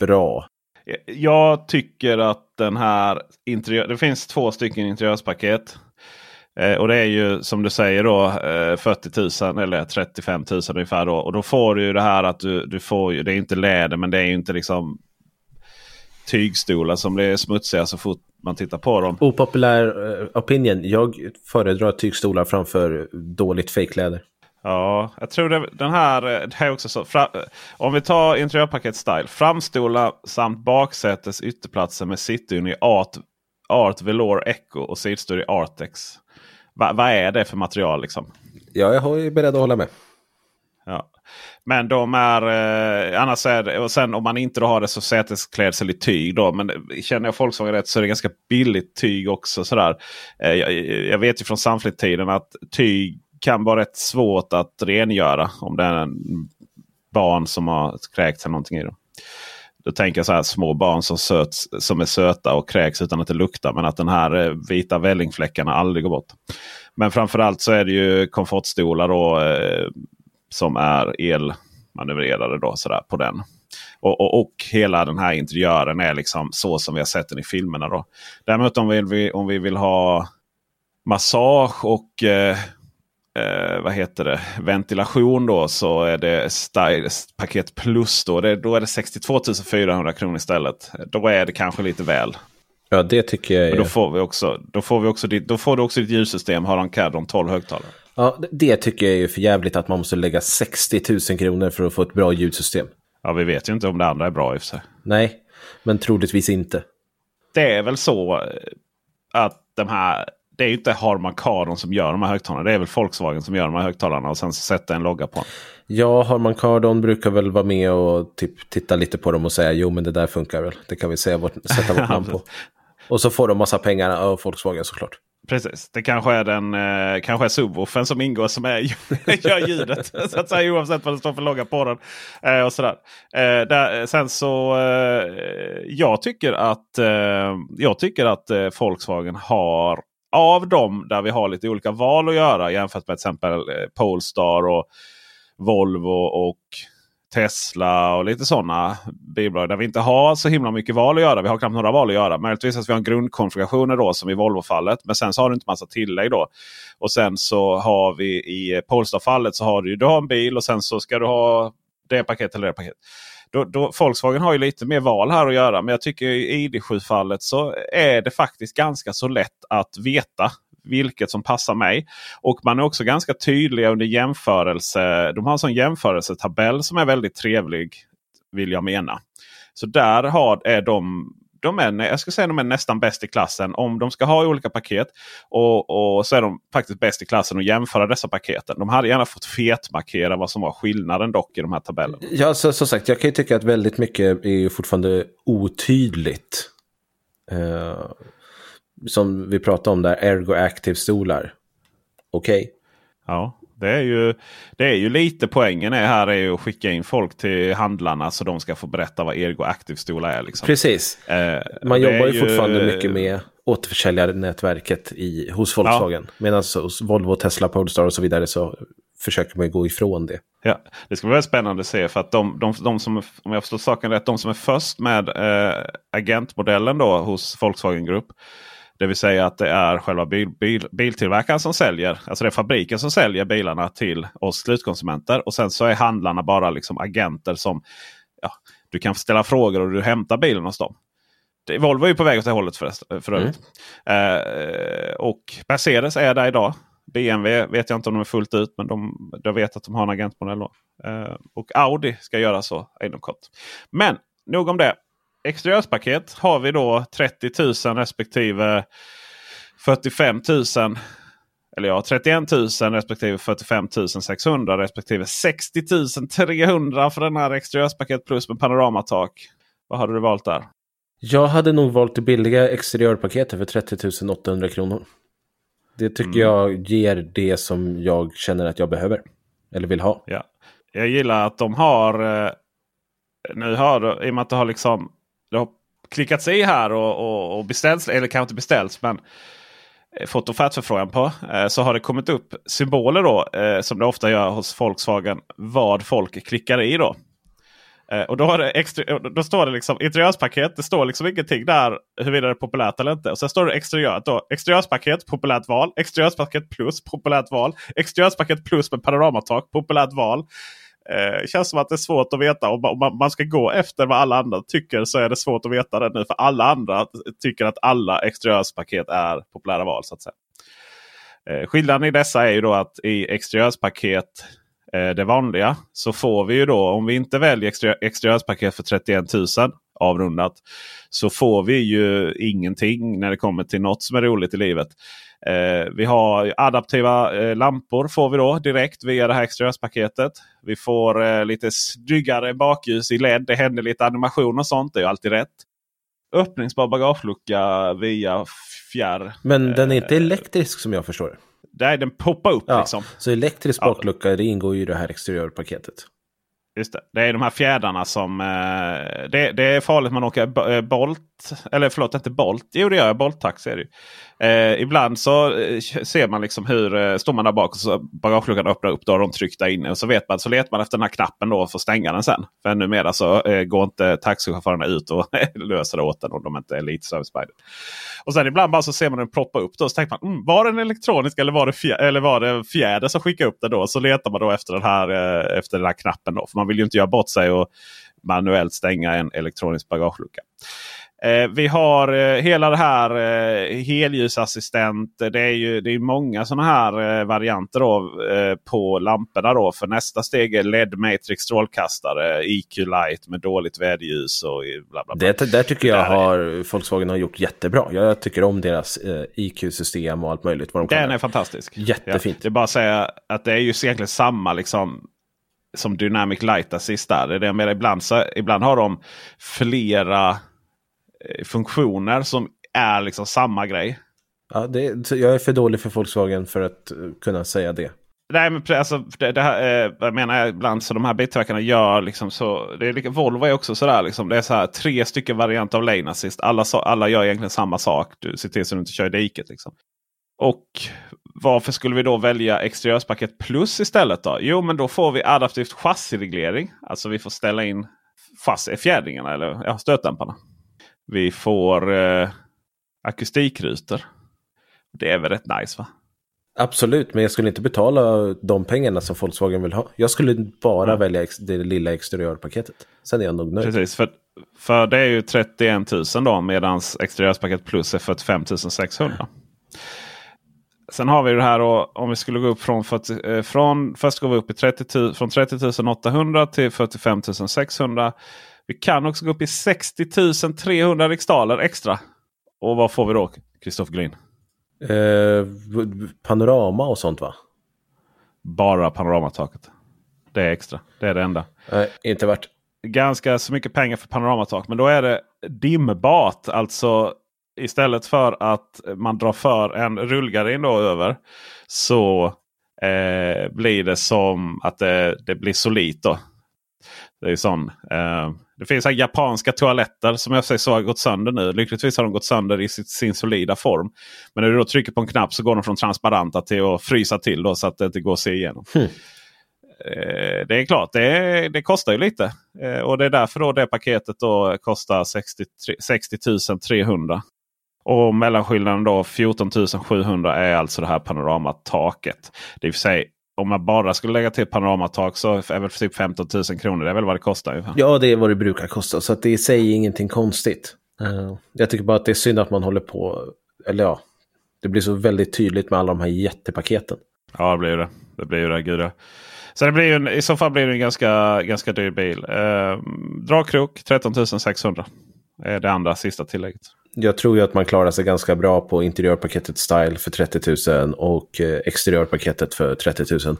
bra. Jag tycker att den här interiör... Det finns två stycken interiörspaket. Eh, och det är ju som du säger då eh, 40 000 eller 35 000 ungefär. Då. Och då får du ju det här att du, du får ju... Det är inte läder men det är ju inte liksom tygstolar som blir smutsiga så fort man tittar på dem. Opopulär eh, opinion. Jag föredrar tygstolar framför dåligt fejkläder. Ja, jag tror det, den här, eh, det här är också så. Fra, eh, om vi tar interiörpaket style. Framstolar samt baksätes ytterplatser med sittdyn i Art, Art Velour Echo och sidstol i Artex. Va, vad är det för material liksom? Ja, jag är beredd att hålla med. Ja. Men de är... Eh, annars är det, och sen om man inte då har det så sätesklädsel i tyg. Då, men känner jag Volkswagen rätt så är det ganska billigt tyg också. Sådär. Eh, jag, jag vet ju från Sunflit-tiden att tyg kan vara rätt svårt att rengöra. Om det är en barn som har kräkts eller någonting i dem. Då tänker jag så här små barn som, söts, som är söta och kräks utan att det luktar. Men att den här eh, vita vällingfläckarna aldrig går bort. Men framförallt så är det ju komfortstolar då, eh, som är elmanövrerade då, sådär, på den. Och, och, och, hela den här interiören är liksom så som vi har sett den i filmerna. Då. Däremot om vi, om vi vill ha massage och eh, eh, vad heter det, ventilation då så är det Style paket plus. Då, det, då är det 62 400 kronor istället. Då är det kanske lite väl. Ja det tycker jag. Är... Men då får vi också, då får vi också ditt, då får du också ditt ljudsystem Haran Cadron 12 högtalare. Ja det tycker jag är för jävligt att man måste lägga 60 000 kronor för att få ett bra ljudsystem. Ja vi vet ju inte om det andra är bra i och för sig. Nej, men troligtvis inte. Det är väl så att de här det är ju inte Harman Kardon som gör de här högtalarna. Det är väl Volkswagen som gör de här högtalarna och sen sätter en logga på dem. Ja, Harman Kardon brukar väl vara med och typ titta lite på dem och säga jo men det där funkar väl. Det kan vi säga vårt, sätta vårt namn på. Och så får de massa pengar av Volkswagen såklart. Precis, det kanske är den eh, kanske är subwoofen som ingår som är, gör ljudet. så att säga, oavsett vad det står för logga på den. Eh, och sådär. Eh, där, eh, sen så eh, jag tycker att, eh, jag tycker att eh, Volkswagen har av dem där vi har lite olika val att göra jämfört med till exempel eh, Polestar och Volvo och Tesla och lite sådana bilbolag där vi inte har så himla mycket val att göra. Vi har knappt några val att göra. Möjligtvis att vi har grundkonfigurationer då som i Volvo-fallet. Men sen så har du inte massa tillägg då. Och sen så har vi i Polestar-fallet så har du, du har en bil och sen så ska du ha det paketet eller det paketet. Då, då, Volkswagen har ju lite mer val här att göra. Men jag tycker i ID7-fallet så är det faktiskt ganska så lätt att veta vilket som passar mig. Och man är också ganska tydliga under jämförelse. De har en sån jämförelsetabell som är väldigt trevlig. Vill jag mena. Så där har, är de de är, jag ska säga de är nästan bäst i klassen om de ska ha olika paket. Och, och så är de faktiskt bäst i klassen att jämföra dessa paketen. De hade gärna fått fetmarkera vad som var skillnaden dock i de här tabellerna. Ja, så, som sagt, jag kan ju tycka att väldigt mycket är fortfarande otydligt. Uh, som vi pratade om där, Ergo Active-stolar. Okej. Okay. Ja. Det är, ju, det är ju lite poängen är här är ju att skicka in folk till handlarna så de ska få berätta vad Ergo Active-stolar är. Liksom. Precis. Eh, Man jobbar ju fortfarande mycket med återförsäljarnätverket i, hos Volkswagen. Ja. Medan hos Volvo, Tesla, Polestar och så vidare så försöker man gå ifrån det. Ja, Det ska bli väldigt spännande att se för att de, de, de som, om jag förstår saken rätt, de som är först med eh, agentmodellen då hos Volkswagen Group det vill säga att det är själva bil, bil, biltillverkaren som säljer. Alltså det är fabriken som säljer bilarna till oss slutkonsumenter. Och sen så är handlarna bara liksom agenter som ja, du kan ställa frågor och du hämtar bilen hos dem. Det, Volvo är ju på väg åt det hållet för, för övrigt. Mm. Eh, och Mercedes är där idag. BMW vet jag inte om de är fullt ut men de, jag vet att de har en agentmodell. Eh, och Audi ska göra så inom kort. Men nog om det exteriörspaket har vi då 30 000 respektive 45 000. Eller ja, 31 000 respektive 45 600 respektive 60 300 för den här exteriörspaket plus med panoramatak. Vad hade du valt där? Jag hade nog valt det billiga exteriörpaketet för 30 800 kronor. Det tycker mm. jag ger det som jag känner att jag behöver. Eller vill ha. Ja. Jag gillar att de har... Eh, nu har i och med att det har liksom det har klickats i här och, och, och beställts, eller kanske inte beställts men eh, fått offertförfrågan på. Eh, så har det kommit upp symboler då eh, som det ofta gör hos Volkswagen. Vad folk klickar i då. Och då, har det extra, då står det liksom interiörspaket. Det står liksom ingenting där huruvida det är populärt eller inte. Och sen står det exteriört då. Exteriörspaket populärt val. Exteriörspaket plus populärt val. Exteriörspaket plus med panoramatak populärt val. Eh, känns som att det är svårt att veta. Om man, man ska gå efter vad alla andra tycker så är det svårt att veta det nu. För alla andra tycker att alla exteriörspaket är populära val. så att säga. Eh, skillnaden i dessa är ju då att i exteriörspaket eh, det vanliga så får vi ju då om vi inte väljer exteriörspaket för 31 000 avrundat. Så får vi ju ingenting när det kommer till något som är roligt i livet. Eh, vi har adaptiva eh, lampor får vi då direkt via det här exteriörspaketet. Vi får eh, lite snyggare bakljus i LED. Det händer lite animation och sånt. Det är alltid rätt. Öppningsbar bagagelucka via fjärr. Men den är inte eh, elektrisk som jag förstår. Nej, den poppar upp ja, liksom. Så elektrisk baklucka det ingår ju i det här exteriörpaketet. Just det. det är de här fjädrarna som... Eh, det, det, är farligt man åker eh, Bolt. Eller förlåt, inte Bolt. Jo det gör jag. Bolt-taxi är det ju. Eh, ibland så eh, ser man liksom hur... Eh, står man där bak och så bagageluckan öppnar upp. Då har de tryckt där inne. Och så vet man, så letar man efter den här knappen då för att stänga den sen. För numera så eh, går inte taxichaufförerna ut och löser det åt den om de inte är lite service Och sen ibland bara så ser man den ploppa upp. Då, så tänker man, mm, var den elektronisk eller var det, fjä eller var det fjäder som skickade upp den då? Så letar man då efter den här, eh, efter den här knappen. Då. För man vill ju inte göra bort sig och manuellt stänga en elektronisk bagagelucka. Eh, vi har eh, hela det här eh, helljusassistent. Det är ju det är många sådana här eh, varianter då, eh, på lamporna. Då. För nästa steg är LED Matrix strålkastare, EQ Light med dåligt väderljus och bla bla bla. Det där tycker jag har Volkswagen har gjort jättebra. Jag tycker om deras eh, EQ-system och allt möjligt. Vad de Den är fantastisk. Jättefint. Ja, det är bara att säga att det är ju egentligen samma liksom som Dynamic Light Assist där. Det är det med ibland, så, ibland har de flera Eh, funktioner som är liksom samma grej. Ja, det, jag är för dålig för Volkswagen för att eh, kunna säga det. Nej, men alltså, det, det här, eh, jag menar ibland så de här biltillverkarna gör liksom så. Det är, Volvo är också sådär. Liksom, det är så här, tre stycken varianter av lane assist. Alla, alla gör egentligen samma sak. Du ser till så du inte kör i diket. Liksom. Och varför skulle vi då välja exteriörspaket plus istället? då? Jo, men då får vi adaptivt chassireglering. Alltså vi får ställa in fjädringarna eller ja, stötdämparna. Vi får eh, akustikrutor. Det är väl rätt nice va? Absolut, men jag skulle inte betala de pengarna som Volkswagen vill ha. Jag skulle bara mm. välja det lilla exteriörpaketet. Sen är jag nog nöjd. Precis, för, för det är ju 31 000 då medan exteriörspaket plus är 45 600. Sen har vi det här då, om vi skulle gå upp från, 40, eh, från först går vi upp i 30 från 30 800 till 45 600. Vi kan också gå upp i 60 300 riksdaler extra. Och vad får vi då, Kristoffer Glin? Eh, panorama och sånt va? Bara panoramataket. Det är extra. Det är det enda. Nej, inte värt. Ganska så mycket pengar för panoramatak. Men då är det dimbart. Alltså istället för att man drar för en rullgardin då över. Så eh, blir det som att det, det blir solit. Då. Det är sån. Eh, det finns här japanska toaletter som jag säger så har gått sönder nu. Lyckligtvis har de gått sönder i sitt, sin solida form. Men när du då trycker på en knapp så går de från transparenta till att frysa till då, så att det inte går att se igenom. Mm. det är klart, det, det, kostar ju lite. Eh, och det är därför då det paketet då kostar 60, 60 300. Och mellanskillnaden då 14 700 är alltså det här panoramataket. Det är för sig om man bara skulle lägga till panoramatak så är väl typ 15 000 kronor. Det är väl vad det kostar ungefär. Ja, det är vad det brukar kosta. Så att det är i sig ingenting konstigt. Uh, jag tycker bara att det är synd att man håller på, eller ja, det blir så väldigt tydligt med alla de här jättepaketen. Ja, det blir det. Det blir ju det, gud ja. Så det blir en, i så fall blir det en ganska, ganska dyr bil. Uh, dragkrok 13 600. Är det andra sista tillägget jag tror ju att man klarar sig ganska bra på interiörpaketet Style för 30 000 och eh, exteriörpaketet för 30 000.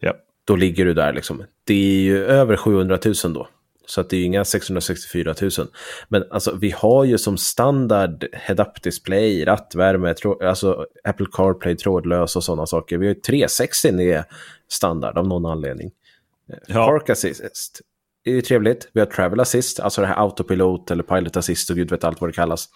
Ja. Då ligger du där liksom. Det är ju över 700 000 då. Så att det är inga 664 000. Men alltså vi har ju som standard head-up display, rattvärme, alltså Apple CarPlay trådlös och sådana saker. Vi har ju 360 är standard av någon anledning. Ja. Park Assist det är ju trevligt. Vi har Travel Assist, alltså det här Autopilot eller Pilot Assist och gud vet allt vad det kallas.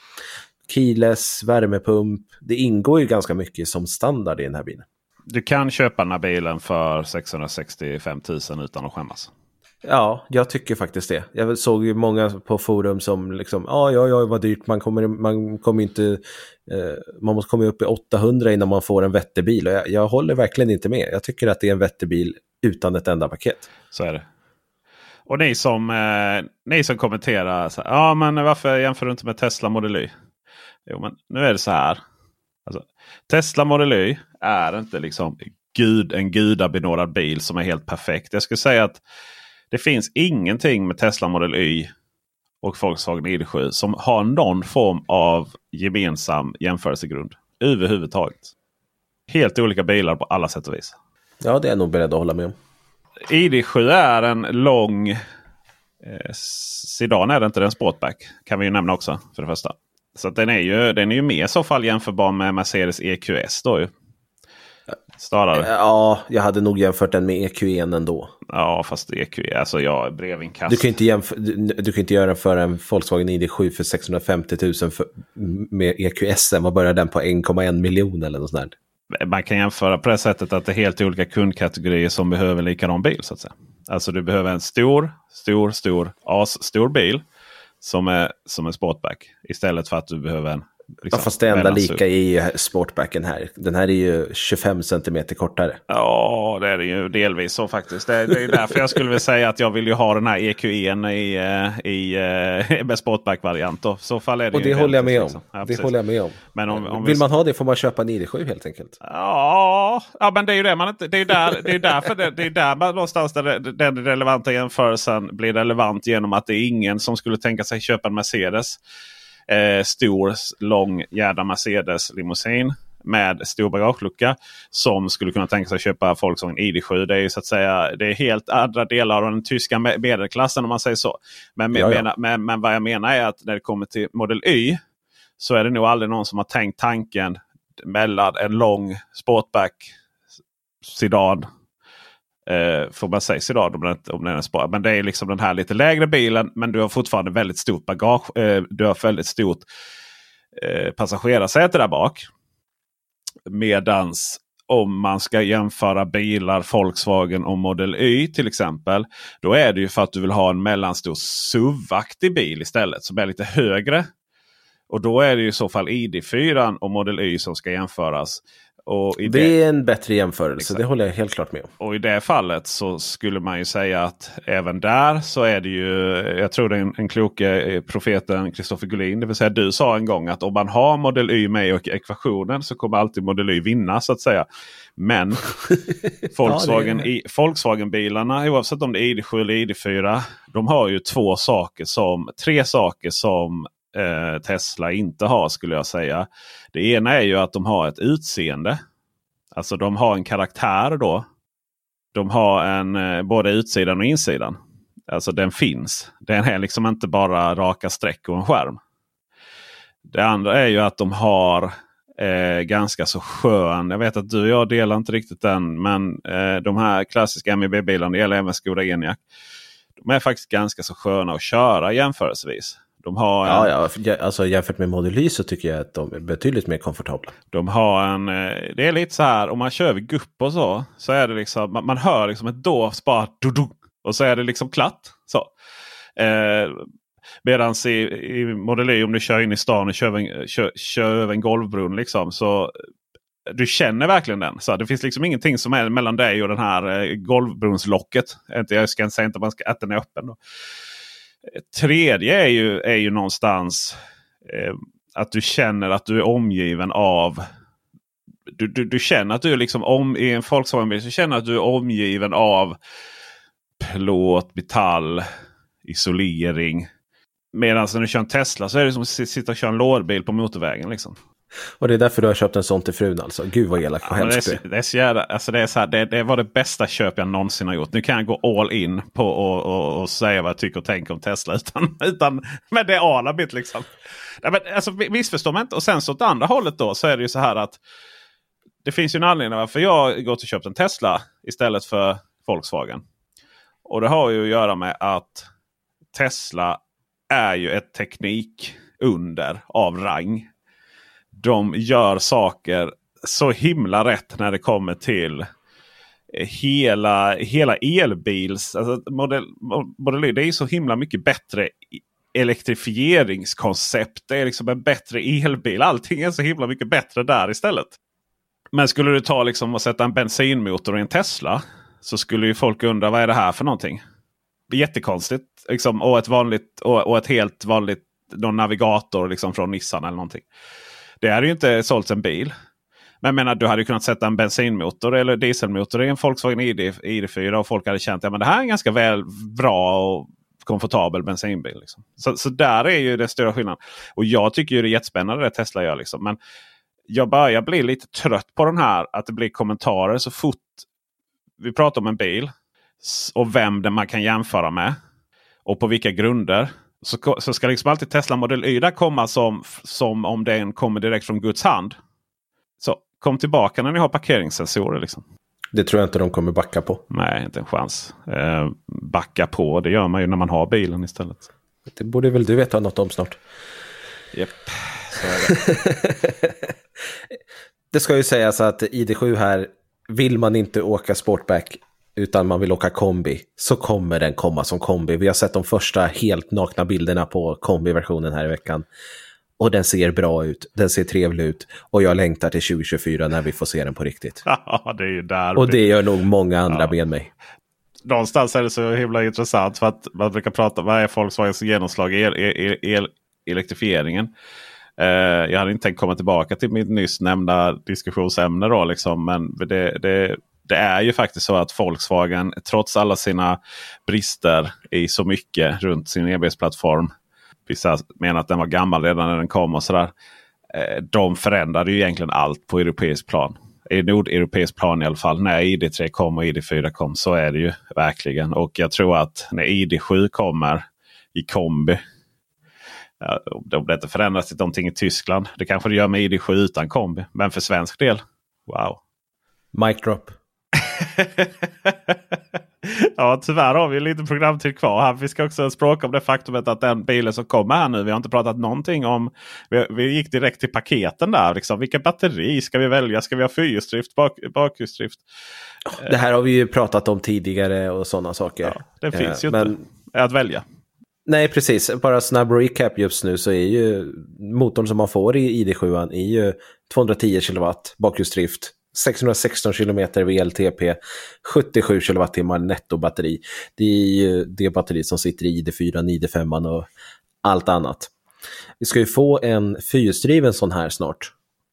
Keyless, värmepump. Det ingår ju ganska mycket som standard i den här bilen. Du kan köpa den här bilen för 665 000 utan att skämmas. Ja, jag tycker faktiskt det. Jag såg ju många på forum som liksom, ja, ja, ja, vad dyrt, man kommer, man kommer inte, eh, man måste komma upp i 800 innan man får en vettig bil. Och jag, jag håller verkligen inte med. Jag tycker att det är en vettig bil utan ett enda paket. Så är det. Och ni som, eh, ni som kommenterar. Så, ja men varför jämför du inte med Tesla Model Y? Jo men nu är det så här. Alltså, Tesla Model Y är inte liksom gud, en gudabenådad bil som är helt perfekt. Jag skulle säga att det finns ingenting med Tesla Model Y och Volkswagen ID7 som har någon form av gemensam jämförelsegrund överhuvudtaget. Helt olika bilar på alla sätt och vis. Ja, det är jag nog beredd att hålla med om. ID7 är en lång eh, sedan är det inte, den sportback. Kan vi ju nämna också för det första. Så den är ju, den är ju mer i så fall jämförbar med Mercedes EQS. Då ju. Snarare. Ja, jag hade nog jämfört den med EQ1 ändå. Ja, fast EQ, alltså jag brevinkast. Du kan inte, jämf- du, du kan inte göra för en Volkswagen ID7 för 650 000 för, med EQS. Vad börjar den på 1,1 miljon eller något sånt där? Man kan jämföra på det sättet att det är helt olika kundkategorier som behöver likadan bil. så att säga. Alltså du behöver en stor, stor, stor, asstor bil som är som en sportback. Istället för att du behöver en Liksom, ja, fast det enda lika är ju sportbacken här. Den här är ju 25 cm kortare. Ja, det är det ju delvis så faktiskt. Det, det är därför jag skulle vilja säga att jag vill ju ha den här EQ1 i, eh, i, eh, med sportback-variant. Så fall är det Och det håller jag med om. Liksom. Ja, det håller jag med om. Men om, om vill vi... man ha det får man köpa en ID7 helt enkelt. Ja, ja men det är ju det man inte... Det är där, det är därför det, det är där man någonstans där den relevanta jämförelsen blir relevant genom att det är ingen som skulle tänka sig köpa en Mercedes eh, stor, lång jädra Mercedes limousin med stor bagagelucka som skulle kunna tänka sig att köpa Volkswagen ID7. Det är ju så att säga det är helt andra delar av den tyska medelklassen om man säger så. Men, ja, ja. Menar, men, men vad jag menar är att när det kommer till Model Y så är det nog aldrig någon som har tänkt tanken mellan en lång sportback sedan Eh, får man säga idag om den, om den är spår. Men det är liksom den här lite lägre bilen. Men du har fortfarande väldigt stort bagage. Eh, du har väldigt stort eh, passagerarsäte där bak. Medans om man ska jämföra bilar Volkswagen och Model Y till exempel. Då är det ju för att du vill ha en mellanstor SUV-aktig bil istället som är lite högre. Och då är det i så fall ID4 och Model Y som ska jämföras det, det, är en bättre jämförelse, exakt. det håller jag helt klart med om. Och i det fallet så skulle man ju säga att även där så är det ju, jag tror den, den kloke profeten Kristoffer Gullin, det vill säga du sa en gång att om man har Model Y med i ekvationen så kommer alltid Model Y vinna så att säga. Men Volkswagen, ja, Volkswagen-bilarna, oavsett om det är ID7 eller ID4, de har ju två saker som, tre saker som eh, Tesla inte har skulle jag säga. Det ena är ju att de har ett utseende. Alltså de har en karaktär då. De har en eh, både utsidan och insidan. Alltså den finns. Den är liksom inte bara raka streck och en skärm. Det andra är ju att de har eh, ganska så skön. Jag vet att du och jag delar inte riktigt den. Men eh, de här klassiska MEB-bilarna, det gäller även Skoda Enyaq. De är faktiskt ganska så sköna att köra jämförelsevis. De har en, ja, ja, alltså jämfört med Model Y så tycker jag att de är betydligt mer komfortabla. De har en, eh, det är lite så här om man kör vid gupp och så. Så är det liksom, man, man hör liksom ett dovt bara du, du, och så är det liksom klatt. Så. Eh, Medan i, i Model Y om du kör in i stan och kör, kör, kör över en golvbrunn liksom. Så du känner verkligen den. Så det finns liksom ingenting som är mellan dig och den här eh, golvbrunnslocket. Jag ska inte säga inte att den är öppen. Då. Tredje är ju, är ju någonstans eh, att du känner att du är omgiven av du, du, du känner att du är liksom om, i en Volkswagen-bil så känner att du är omgiven av plåt, metall, isolering. Medan när du kör en Tesla så är det som att sitta och köra en lårbil på motorvägen. Liksom. Och det är därför du har köpt en sån till frun alltså? Gud vad elak och ja, hemskt det, är, det, är så jävla, alltså det, är så här, det, det var det bästa köp jag någonsin har gjort. Nu kan jag gå all in på och, och, och säga vad jag tycker och tänker om Tesla. Utan, utan med det alabit liksom. Nej, men, alltså, missförstå mig inte. Och sen så åt andra hållet då så är det ju så här att det finns ju en anledning varför jag gått och köpt en Tesla istället för Volkswagen. Och det har ju att göra med att Tesla är ju ett teknikunder av rang de gör saker så himla rätt när det kommer till eh, hela, hela elbils... Alltså modell, modell, det är så himla mycket bättre elektrifieringskoncept. Det är liksom en bättre elbil. Allting är så himla mycket bättre där istället. Men skulle du ta liksom och sätta en bensinmotor i en Tesla. Så skulle ju folk undra vad är det här för någonting. Jättekonstigt. Liksom, och, ett vanligt, och, och ett helt vanligt någon navigator liksom från Nissan eller någonting. Det hade ju inte sålts en bil. Men jag menar, du hade kunnat sätta en bensinmotor eller dieselmotor i en Volkswagen ID, ID4 och folk hade känt att ja, det här är en ganska väl bra och komfortabel bensinbil. Liksom. Så, så där är ju den stora skillnaden. Och jag tycker ju det är jättespännande det Tesla gör. Liksom. Men jag börjar bli lite trött på den här att det blir kommentarer så fort vi pratar om en bil. Och vem den man kan jämföra med. Och på vilka grunder så, så ska liksom alltid Tesla Model Y komma som, som om den kommer direkt från Guds hand. Så kom tillbaka när ni har parkeringssensorer. Liksom. Det tror jag inte de kommer backa på. Nej, inte en chans. Eh, backa på, det gör man ju när man har bilen istället. Det borde väl du veta något om snart. Japp, så är det. det ska ju sägas att ID7 här, vill man inte åka sportback utan man vill åka kombi så kommer den komma som kombi. Vi har sett de första helt nakna bilderna på kombiversionen här i veckan. Och den ser bra ut, den ser trevlig ut och jag längtar till 2024 när vi får se den på riktigt. Ja, det är där. Och det gör nog många andra ja. med mig. Någonstans är det så himla intressant för att man brukar prata om vad är Volkswagens genomslag i el, el, el, elektrifieringen. Uh, jag hade inte tänkt komma tillbaka till mitt nyss nämnda diskussionsämne då liksom, men det, det, det är ju faktiskt så att Volkswagen trots alla sina brister i så mycket runt sin e-bilsplattform. Vissa menar att den var gammal redan när den kom och sådär. Eh, de förändrade ju egentligen allt på europeisk plan. I nordeuropeisk plan i alla fall. När ID3 kom och ID4 kom så är det ju verkligen. Och jag tror att när ID7 kommer i kombi Ja, om det inte förändras till någonting i Tyskland. Det kanske det gör med ID7 utan kombi. Men för svensk del, wow. Mic drop. ja, tyvärr har vi lite programtid kvar här. Vi ska också språka om det faktumet att den bilen som kommer här nu. Vi har inte pratat någonting om. Vi, vi gick direkt till paketen där. Liksom. Vilka batteri ska vi välja? Ska vi ha fyrhjulsdrift, bak, bakhjulsdrift? Det här har vi ju pratat om tidigare och sådana saker. Ja, det finns ju men... inte att välja. Nej, precis. Bara snabb recap just nu så är ju motorn som man får i ID7 är ju 210 kW bakhjulsdrift, 616 km VLTP, 77 kWh nettobatteri. Det är ju det batteri som sitter i ID4, ID5 och allt annat. Vi ska ju få en fyrhjulsdriven sån här snart.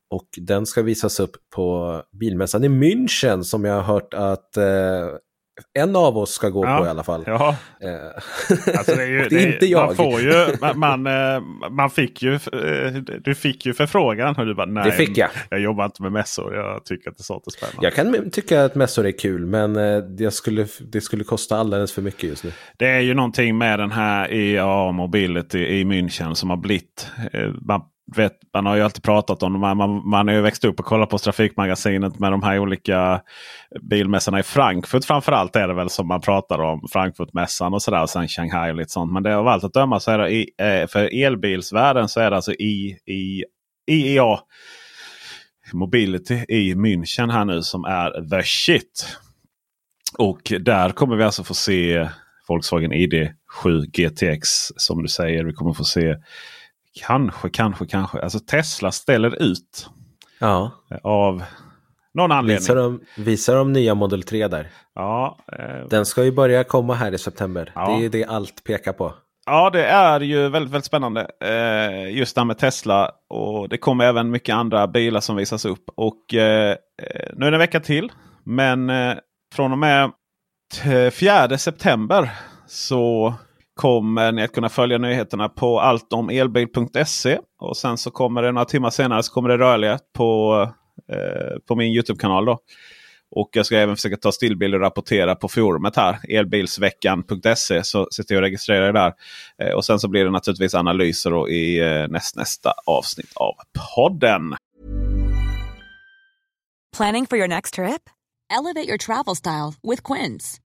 Och den ska visas upp på bilmässan i München som jag har hört att eh, en av oss ska gå ja, på i alla fall. Ja. Eh, alltså det är, ju, det är inte jag. Man, får ju, man, eh, man fick ju, eh, du fick ju förfrågan och du bara nej. Det fick jag. Jag jobbar inte med mässor. Jag tycker att det är sånt är spännande. Jag kan tycka att mässor är kul men det skulle, det skulle kosta alldeles för mycket just nu. Det är ju någonting med den här EA Mobility i München som har blivit. Man vet, man har ju alltid pratat om man, man, man har ju växt upp och kollat på Trafikmagasinet med de här olika bilmässorna i Frankfurt. Framförallt är det väl som man pratar om Frankfurtmässan och sådär. Och sen Shanghai och lite sånt. Men det av allt att döma så är det i, eh, för elbilsvärlden så är det alltså i, i IEA Mobility i München här nu som är the shit. Och där kommer vi alltså få se Volkswagen ID7 GTX som du säger. Vi kommer få se Kanske, kanske, kanske. Alltså Tesla ställer ut. Ja. Av någon anledning. Visar de, visar de nya Model 3 där? Ja. Eh, Den ska ju börja komma här i september. Ja. Det är ju det allt pekar på. Ja, det är ju väldigt, väldigt spännande. Eh, just det här med Tesla. Och det kommer även mycket andra bilar som visas upp. Och eh, nu är det en vecka till. Men eh, från och med 4 september så kommer ni att kunna följa nyheterna på alltomelbil.se. Och sen så kommer det några timmar senare så kommer det rörliga på, eh, på min Youtube-kanal. då. Och jag ska även försöka ta stillbilder och rapportera på forumet här. Elbilsveckan.se. Så sitter jag och registrerar där. Eh, och sen så blir det naturligtvis analyser i eh, näst, nästa avsnitt av podden. Planning for your next trip? Elevate your travel style with Quince.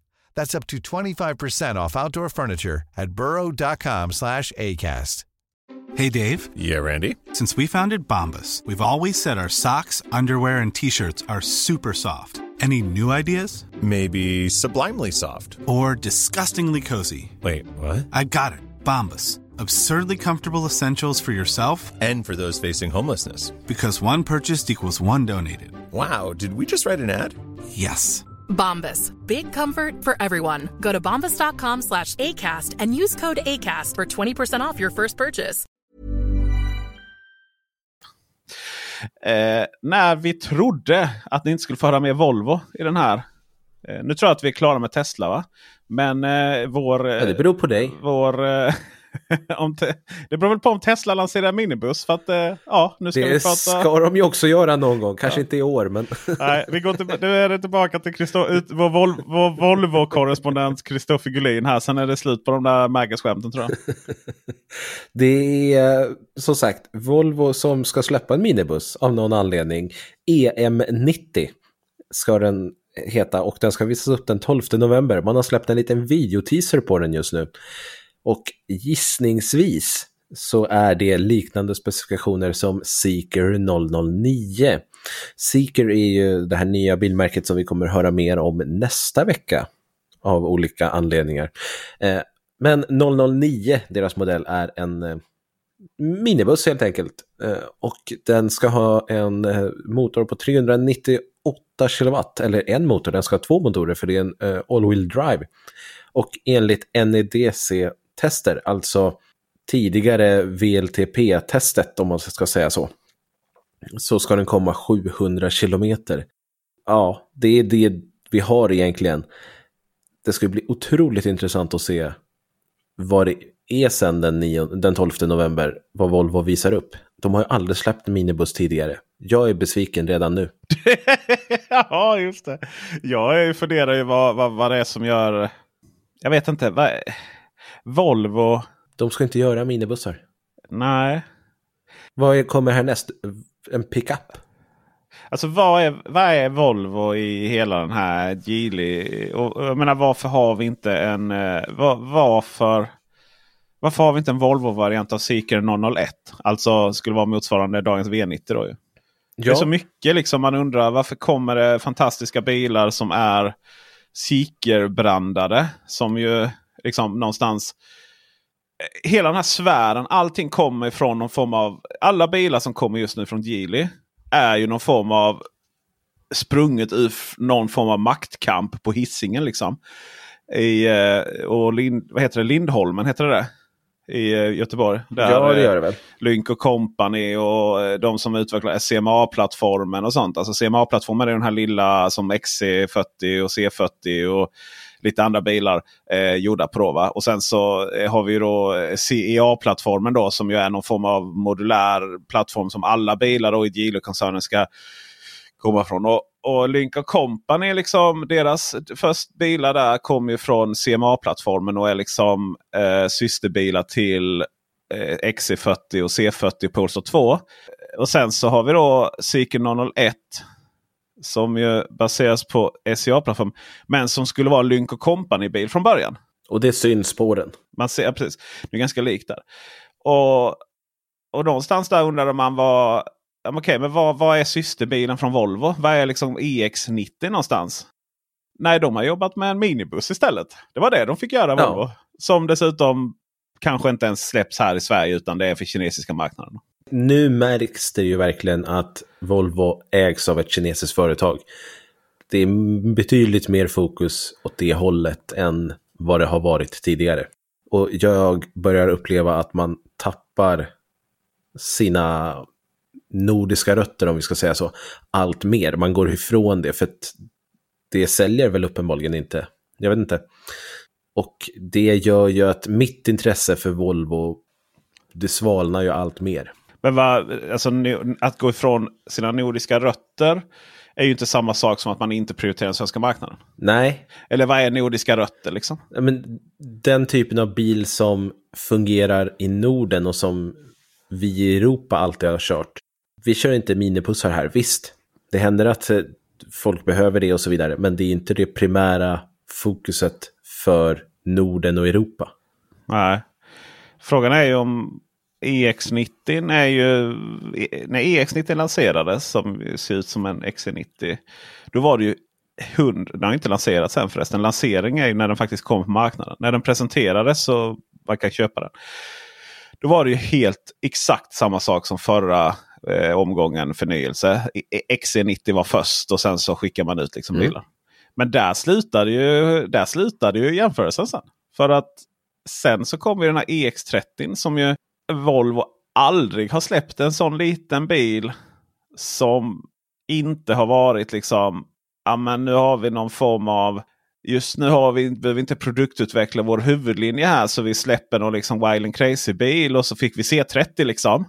That's up to 25% off outdoor furniture at burrow.com slash ACAST. Hey, Dave. Yeah, Randy. Since we founded Bombus, we've always said our socks, underwear, and T-shirts are super soft. Any new ideas? Maybe sublimely soft. Or disgustingly cozy. Wait, what? I got it. Bombus. Absurdly comfortable essentials for yourself And for those facing homelessness. because one purchased equals one donated. Wow, did we just write an ad? Yes. Bombas. Big comfort for everyone. Go to bombas.com slash ACAST and use code ACAST for 20% off your first purchase. Eh, när vi trodde att ni inte skulle få höra mer Volvo i den här. Eh, nu tror jag att vi är klara med Tesla va? Men eh, vår... Ja, det beror på dig. Vår, eh, om det beror väl på om Tesla lanserar minibuss. För att eh, ja, nu ska Det vi prata... ska de ju också göra någon gång. Kanske inte i år, men... Nej, vi går till, nu är det tillbaka till Christo, ut, vår, Vol, vår Volvo-korrespondent Kristoffer Gullin här. Sen är det slut på de där Magas-skämten tror jag. Det är som sagt Volvo som ska släppa en minibuss av någon anledning. EM90 ska den heta och den ska visas upp den 12 november. Man har släppt en liten videoteaser på den just nu. Och gissningsvis så är det liknande specifikationer som Seeker 009. Seeker är ju det här nya bilmärket som vi kommer höra mer om nästa vecka av olika anledningar. Eh, men 009, deras modell, är en eh, minibuss helt enkelt. Eh, och den ska ha en motor på 398 kilowatt, eller en motor, den ska ha två motorer för det är en all-wheel drive. Och enligt NEDC Tester, alltså tidigare VLTP-testet om man ska säga så, så ska den komma 700 kilometer. Ja, det är det vi har egentligen. Det ska bli otroligt intressant att se vad det är sen den, 9, den 12 november, vad Volvo visar upp. De har ju aldrig släppt en minibuss tidigare. Jag är besviken redan nu. ja, just det. Jag funderar ju vad, vad, vad det är som gör... Jag vet inte. Vad, Volvo... De ska inte göra minibussar. Nej. Vad kommer härnäst? En pickup? Alltså vad är, vad är Volvo i hela den här Geely? Och, jag menar varför har vi inte en... eh, Var, varför, varför har vi inte en Volvo-variant av Seeker 001? Alltså skulle vara motsvarande dagens V90 då ju. Det är så mycket liksom man undrar varför kommer det fantastiska bilar som är Seeker-brandade. Som ju liksom någonstans hela den här sfären, allting kommer ifrån någon form av... Alla bilar som kommer just nu från Geely är ju någon form av sprunget ur någon form av maktkamp på hissingen liksom. I, eh, och Lind, vad heter det? Lindholmen, heter det? I eh, Göteborg. Där, Ja, det eh, gör det väl. Lynk och Company och eh, de som utvecklar CMA-plattformen och sånt. Alltså CMA-plattformen är den här lilla som XC40 och C40 och lite andra bilar eh, gjorda på. Då. Och sen så eh, har vi ju då eh, CEA-plattformen då som ju är någon form av modulär plattform som alla bilar då i Geely-koncernen ska komma från. Och, och Lynk Company, liksom, deras först bilar där kommer ju från CMA-plattformen och är liksom eh, systerbilar till eh, XC40 och C40 Polestar 2. Och sen så har vi då Seeker 001 som ju baseras på SCA-plattform. Men som skulle vara Lynk Company-bil från början. Och det syns på den. Man ser ja, precis. Det är ganska likt där. Och, och någonstans där undrade man vad, ja, okej, men vad, vad är systerbilen från Volvo? Vad är liksom EX90 någonstans? Nej, de har jobbat med en minibuss istället. Det var det de fick göra Ja. Volvo. Som dessutom kanske inte ens släpps här i Sverige utan det är för kinesiska marknaden. Nu märks det ju verkligen att Volvo ägs av ett kinesiskt företag. Det är betydligt mer fokus åt det hållet än vad det har varit tidigare. Och jag börjar uppleva att man tappar sina nordiska rötter, om vi ska säga så, allt mer. Man går ifrån det, för att det säljer väl uppenbarligen inte. Jag vet inte. Och det gör ju att mitt intresse för Volvo, det svalnar ju allt mer. Men vad, alltså, att gå ifrån sina nordiska rötter är ju inte samma sak som att man inte prioriterar den svenska marknaden. Nej. Eller vad är nordiska rötter liksom? Men den typen av bil som fungerar i Norden och som vi i Europa alltid har kört. Vi kör inte minibussar här, visst. Det händer att eh, folk behöver det och så vidare, men det är inte det primära fokuset för Norden och Europa. Nej. Frågan är ju om EX90 är ju... När EX90 lanserades, som ser ut som en XC90. Då var det ju 100, den har inte lanserats än förresten. Lansering är ju när den faktiskt kom på marknaden. När den presenterades så man kan köpa den. Då var det ju helt exakt samma sak som förra eh, omgången förnyelse. XC90 var först och sen så skickar man ut liksom mm. bilar. Men där slutade ju, där slutade ju jämförelsen sen. För att sen så kommer den här EX30 som ju Volvo aldrig har släppt en sån liten bil som inte har varit liksom. Ja men nu har vi någon form av Just nu har vi, behöver vi inte produktutveckla vår huvudlinje här så vi släpper någon liksom wild and crazy bil och så fick vi C30 liksom.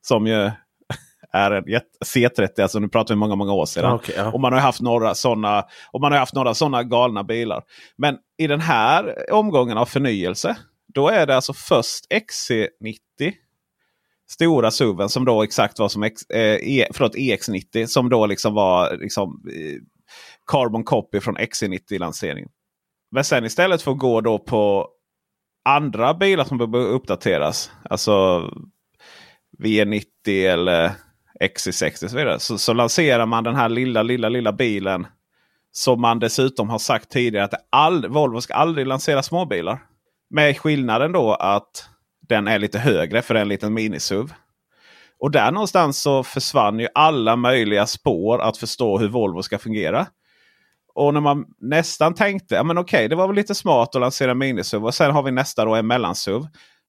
Som ju är en C30, alltså nu pratar vi många, många år sedan. Okay, ja. Och man har haft några sådana och man har haft några sådana galna bilar. Men i den här omgången av förnyelse, då är det alltså först XC90. Stora SUVen som då exakt var som X, eh, e, förlåt, EX90 som då liksom var liksom, eh, Carbon Copy från XC90-lanseringen. Men sen istället för att gå då på andra bilar som behöver uppdateras. Alltså V90 eller XC60 och så vidare. Så, så lanserar man den här lilla, lilla, lilla bilen. Som man dessutom har sagt tidigare att all, Volvo ska aldrig lansera småbilar. Med skillnaden då att den är lite högre för en liten minisuv. Och där någonstans så försvann ju alla möjliga spår att förstå hur Volvo ska fungera. Och när man nästan tänkte, ja men okej det var väl lite smart att lansera minisuv. Och sen har vi nästa då en mellansuv.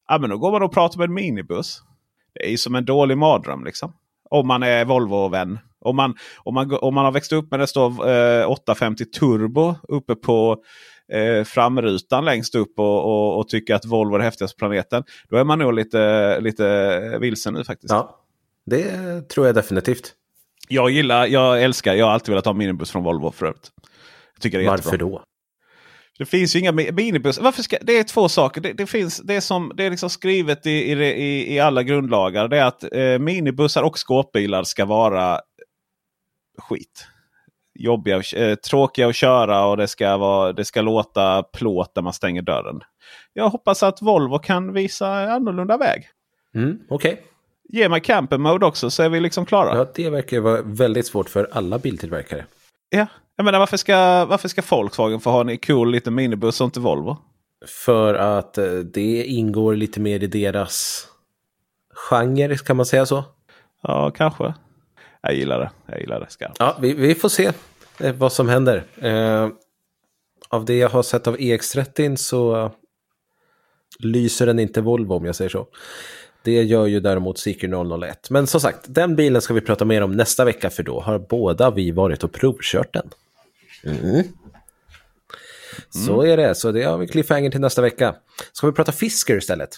Ja men då går man och pratar med en minibuss. Det är ju som en dålig mardröm liksom. Om man är Volvo-vän. Om man, om, man, om man har växt upp med det står eh, 850 Turbo uppe på eh, framrutan längst upp och, och, och, tycker att Volvo är det häftigaste planeten. Då är man nog lite, lite vilsen nu faktiskt. Ja, det tror jag definitivt. Jag gillar, jag älskar, jag har alltid velat ha minibuss från Volvo förut. tycker det är Varför jättebra. då? Det finns ju inga minibussar. Varför ska, det är två saker. Det, det, finns, det, är, som, det är liksom skrivet i, i, i alla grundlagar. Det är att eh, minibussar och skåpbilar ska vara skit. Jobbiga, eh, tråkiga att köra och det ska, vara, det ska låta plåt när man stänger dörren. Jag hoppas att Volvo kan visa annorlunda väg. Mm, Okej. Okay. Ge mig camper mode också så är vi liksom klara. Ja, det verkar vara väldigt svårt för alla biltillverkare. Ja, jag menar varför ska, varför ska Volkswagen få ha en cool liten minibuss och inte Volvo? För att eh, det ingår lite mer i deras genre, kan man säga så? Ja, kanske. Jag gillar det. Jag gillar det skarpt. Ja, vi, vi, får se eh, vad som händer. Eh, av det jag har sett av EX30 så lyser den inte Volvo om jag säger så. Det gör ju däremot Seeker 001. Men som sagt, den bilen ska vi prata mer om nästa vecka för då har båda vi varit och provkört den. Mm. Så är det, så det har vi cliffhanger till nästa vecka. Ska vi prata Fisker istället?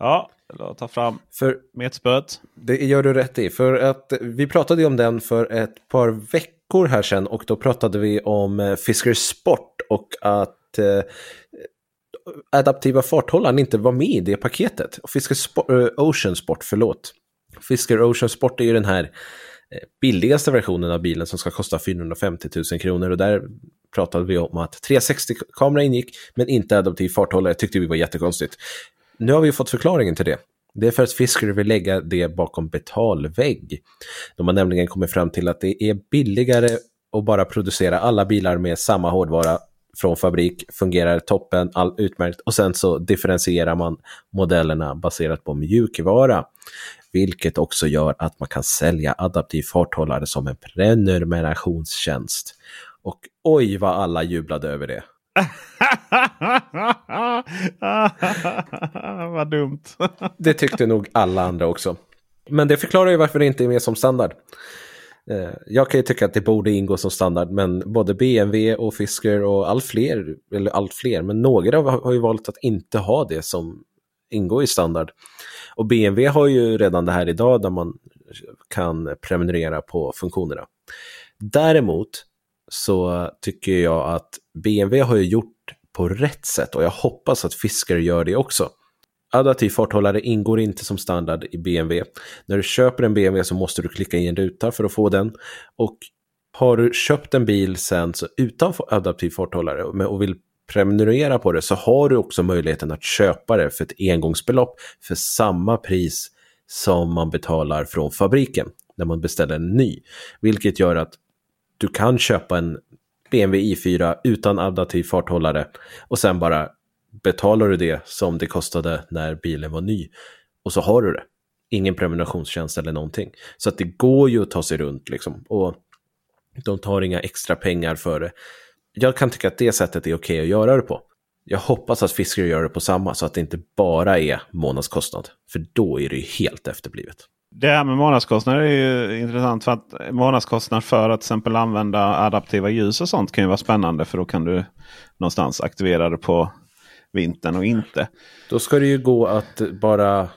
Ja, ta fram för metspöet. Det gör du rätt i, för att vi pratade ju om den för ett par veckor här sedan och då pratade vi om eh, Fisker Sport och att eh, adaptiva farthållaren inte var med i det paketet. Fisker Sport, uh, Ocean Sport, förlåt. Fisker Ocean Sport är ju den här eh, billigaste versionen av bilen som ska kosta 450 000 kronor och där pratade vi om att 360-kamera ingick men inte adaptiv farthållare tyckte vi var jättekonstigt. Nu har vi fått förklaringen till det. Det är för att Fisker vill lägga det bakom betalvägg. De har nämligen kommit fram till att det är billigare att bara producera alla bilar med samma hårdvara från fabrik, fungerar toppen, all, utmärkt och sen så differentierar man modellerna baserat på mjukvara. Vilket också gör att man kan sälja adaptiv farthållare som en prenumerationstjänst. Och oj vad alla jublade över det. vad dumt. det tyckte nog alla andra också. Men det förklarar ju varför det inte är med som standard. Eh, jag kan ju tycka att det borde ingå som standard, men både BMW och Fisker och allt fler, eller allt fler, men några har ju valt att inte ha det som ingår i standard. Och BMW har ju redan det här idag där man kan prenumerera på funktionerna. Däremot så tycker jag att BMW har ju gjort på rätt sätt och jag hoppas att Fisker gör det också. Adaptiv farthållare ingår inte som standard i BMW. När du köper en BMW så måste du klicka i en ruta för att få den. Och har du köpt en bil sen så utan adaptiv farthållare och vill prenumerera på det så har du också möjligheten att köpa det för ett engångsbelopp för samma pris som man betalar från fabriken när man beställer en ny. Vilket gör att du kan köpa en BMW i4 utan adaptiv farthållare och sen bara betalar du det som det kostade när bilen var ny. Och så har du det. Ingen prenumerationstjänst eller någonting. Så att det går ju att ta sig runt liksom. Och de tar inga extra pengar för det. Jag kan tycka att det sättet är okej okay att göra det på. Jag hoppas att Fisker gör det på samma så att det inte bara är månadskostnad. För då är det ju helt efterblivet. Det här med månadskostnader är ju intressant. för att Månadskostnad för att till exempel använda adaptiva ljus och sånt kan ju vara spännande. För då kan du någonstans aktivera det på vintern och inte. Då ska det ju gå att bara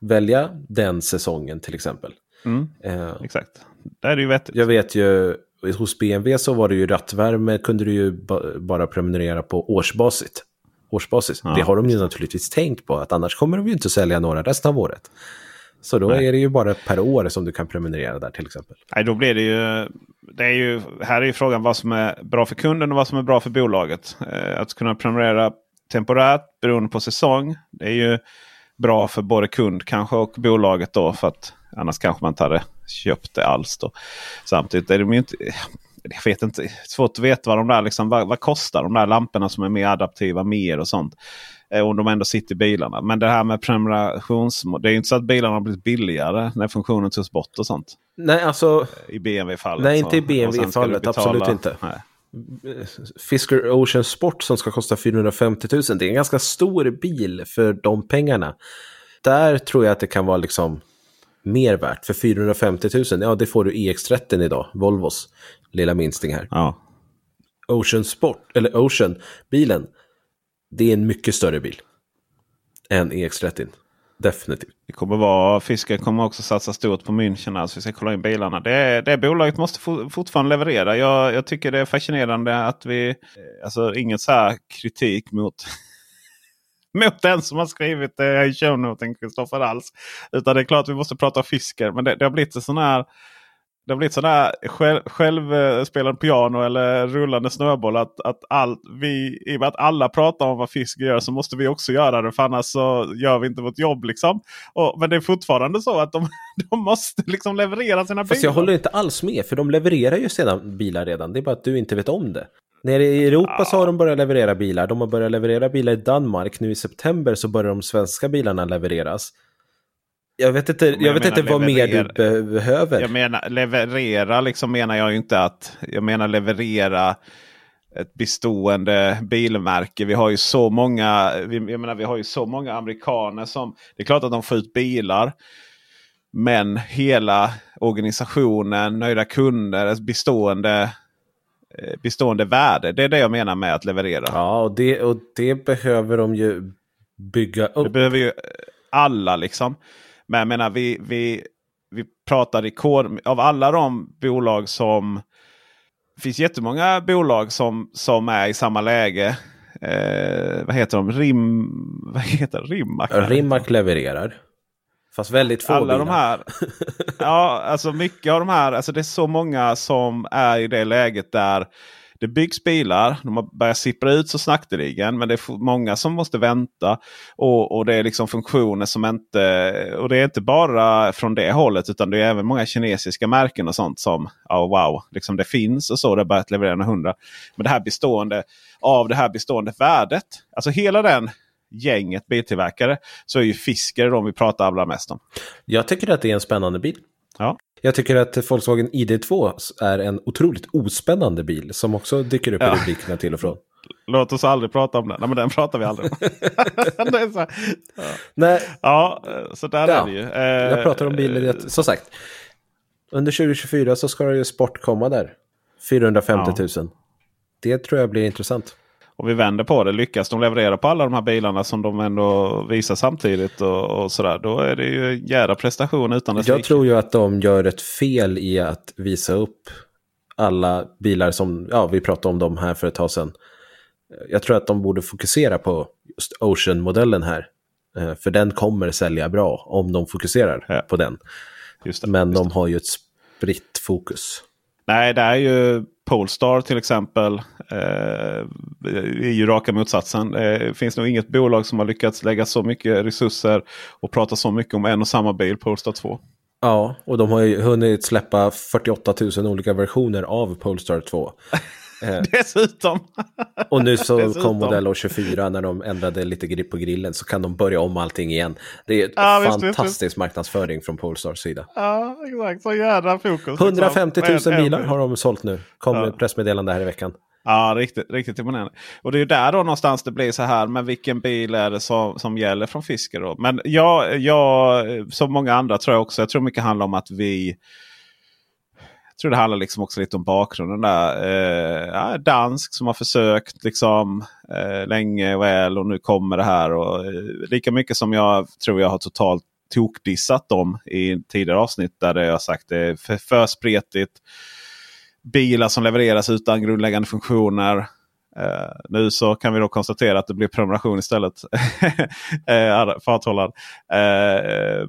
välja den säsongen till exempel. Mm, eh, exakt. Det är ju vettigt. Jag vet ju hos BMW så var det ju rattvärme kunde du ju bara prenumerera på årsbasis. årsbasis. Ja. Det har de ju naturligtvis tänkt på att annars kommer de ju inte sälja några resten av året. Så då Nej. är det ju bara per år som du kan prenumerera där till exempel. Nej, då blir det ju... Det är ju här är ju frågan vad som är bra för kunden och vad som är bra för bolaget. Eh, att kunna prenumerera temporärt beroende på säsong. Det är ju bra för både kund kanske och bolaget då. För att annars kanske man inte hade köpt det alls. Då. Samtidigt är det ju inte... Jag vet inte. Svårt att veta vad de där liksom, vad, vad kostar de där lamporna som är mer adaptiva mer och sånt. Eh, om de ändå sitter i bilarna. Men det här med prenumerations... Det är inte så att bilarna har blivit billigare när funktionen togs bort och sånt. Nej, alltså... I BMW-fallet. Nej, inte i BMW-fallet. Absolut inte. Nej. Fisker Ocean Sport som ska kosta 450 000. Det är en ganska stor bil för de pengarna. Där tror jag att det kan vara liksom mer värt. För 450 000, ja det får du EX30 idag, Volvos lilla minsting här. Ja. Ocean Sport, eller Ocean, bilen, det är en mycket större bil än EX30. Definitivt. Det kommer vara, Fisker kommer också satsa stort på München. Alltså vi ska kolla in bilarna. Det, det bolaget måste fortfarande leverera. Jag, jag, tycker det är fascinerande att vi... Eh, alltså inget så här kritik mot, mot den som har skrivit det i shownoten, Kristoffer alls. Utan det är klart att vi måste prata Fisker. Men det, det har blivit en sån här det har blivit sådär själv, självspelande piano eller rullande snöboll. Att, att allt vi, I och med att alla pratar om vad fisk gör så måste vi också göra det. För annars så gör vi inte vårt jobb. Liksom. Och, men det är fortfarande så att de, de måste liksom leverera sina Fast bilar. jag håller inte alls med. För de levererar ju sina bilar redan. Det är bara att du inte vet om det. Nere i Europa ja. så har de börjat leverera bilar. De har börjat leverera bilar i Danmark. Nu i september så börjar de svenska bilarna levereras. Jag vet inte, jag, jag vet inte vad mer du behöver. Jag menar leverera liksom menar jag inte att. Jag menar leverera ett bestående bilmärke. Vi har ju så många, jag menar, vi har ju så många amerikaner som... Det är klart att de får ut bilar. Men hela organisationen, nöjda kunder, ett bestående, eh, bestående värde. Det är det jag menar med att leverera. Ja, och det, och det behöver de ju bygga upp. Det behöver ju alla liksom. Men jag menar, vi, vi, vi pratar rekord av alla de bolag som... Det finns jättemånga bolag som, som är i samma läge. Eh, vad heter de? Rim, vad heter Rimac? Rimac levererar. Fast väldigt få Alla bilar. de här. ja, alltså mycket av de här. Alltså det är så många som är i det läget där det byggs bilar. De har börjat sippra ut så snakteligen. Men det är många som måste vänta. Och, och det är liksom funktioner som inte... Och det är inte bara från det hållet. Utan det är även många kinesiska märken och sånt som oh, wow, liksom det finns och så. Det har börjat leverera några hundra. Men det här bestående av det här bestående värdet. Alltså hela den gänget biltillverkare. Så är ju Fisker de vi pratar allra mest om. Jag tycker att det är en spännande bil. Ja. Jag tycker att Volkswagen ID2 är en otroligt ospännande bil som också dyker upp ja. i rubrikerna till och från. Låt oss aldrig prata om den. Nej, men den pratar vi aldrig om. så, ja. Nej. ja, så där ja. är det ju. Eh, jag pratar om bilen. Som sagt, under 2024 så ska det ju sport komma där. 450 000. Det tror jag blir intressant. Och vi vänder på det. Lyckas de leverera på alla de här bilarna som de ändå visar samtidigt. Och, och sådär, då är det ju en jävla prestation utan dess Jag tror ju att de gör ett fel i att visa upp alla bilar som, ja vi pratade om dem här för ett tag sedan. Jag tror att de borde fokusera på just Ocean-modellen här. Eh, För den kommer sälja bra om de fokuserar Ja. på den. Det, Men de har ju ett spritt fokus. Nej, det är ju Polestar till exempel. Eh, är ju raka motsatsen. Det finns nog inget bolag som har lyckats lägga så mycket resurser och prata så mycket om en och samma bil, Polestar 2. Ja, och de har ju hunnit släppa 48 000 olika versioner av Polestar 2. Dessutom! Och nu så Dessutom. kom modell år 24 när de ändrade lite grip på grillen så kan de börja om allting igen. Det är Ja, visst, visst, fantastisk marknadsföring från Polestars sida. ja, exakt. Så jädra fokus. liksom. 150 000 En- en- bilar har de sålt nu. Kom Ja. pressmeddelande här i veckan. Ja, riktigt, riktigt imponerande. Och det är ju där då någonstans det blir så här. Men vilken bil är det som, som gäller från Fisker då? Men jag, jag, som många andra tror jag också. Jag tror mycket handlar om att vi... Jag tror det handlar liksom också lite om bakgrunden där. Eh, dansk som har försökt liksom eh, länge och väl och nu kommer det här. Och, eh, lika mycket som jag tror jag har totalt tokdissat dem i tidigare avsnitt där jag sagt det är för, för spretigt bilar som levereras utan grundläggande funktioner. Uh, nu så kan vi då konstatera att det blir prenumeration istället. Eh, uh, farthållaren.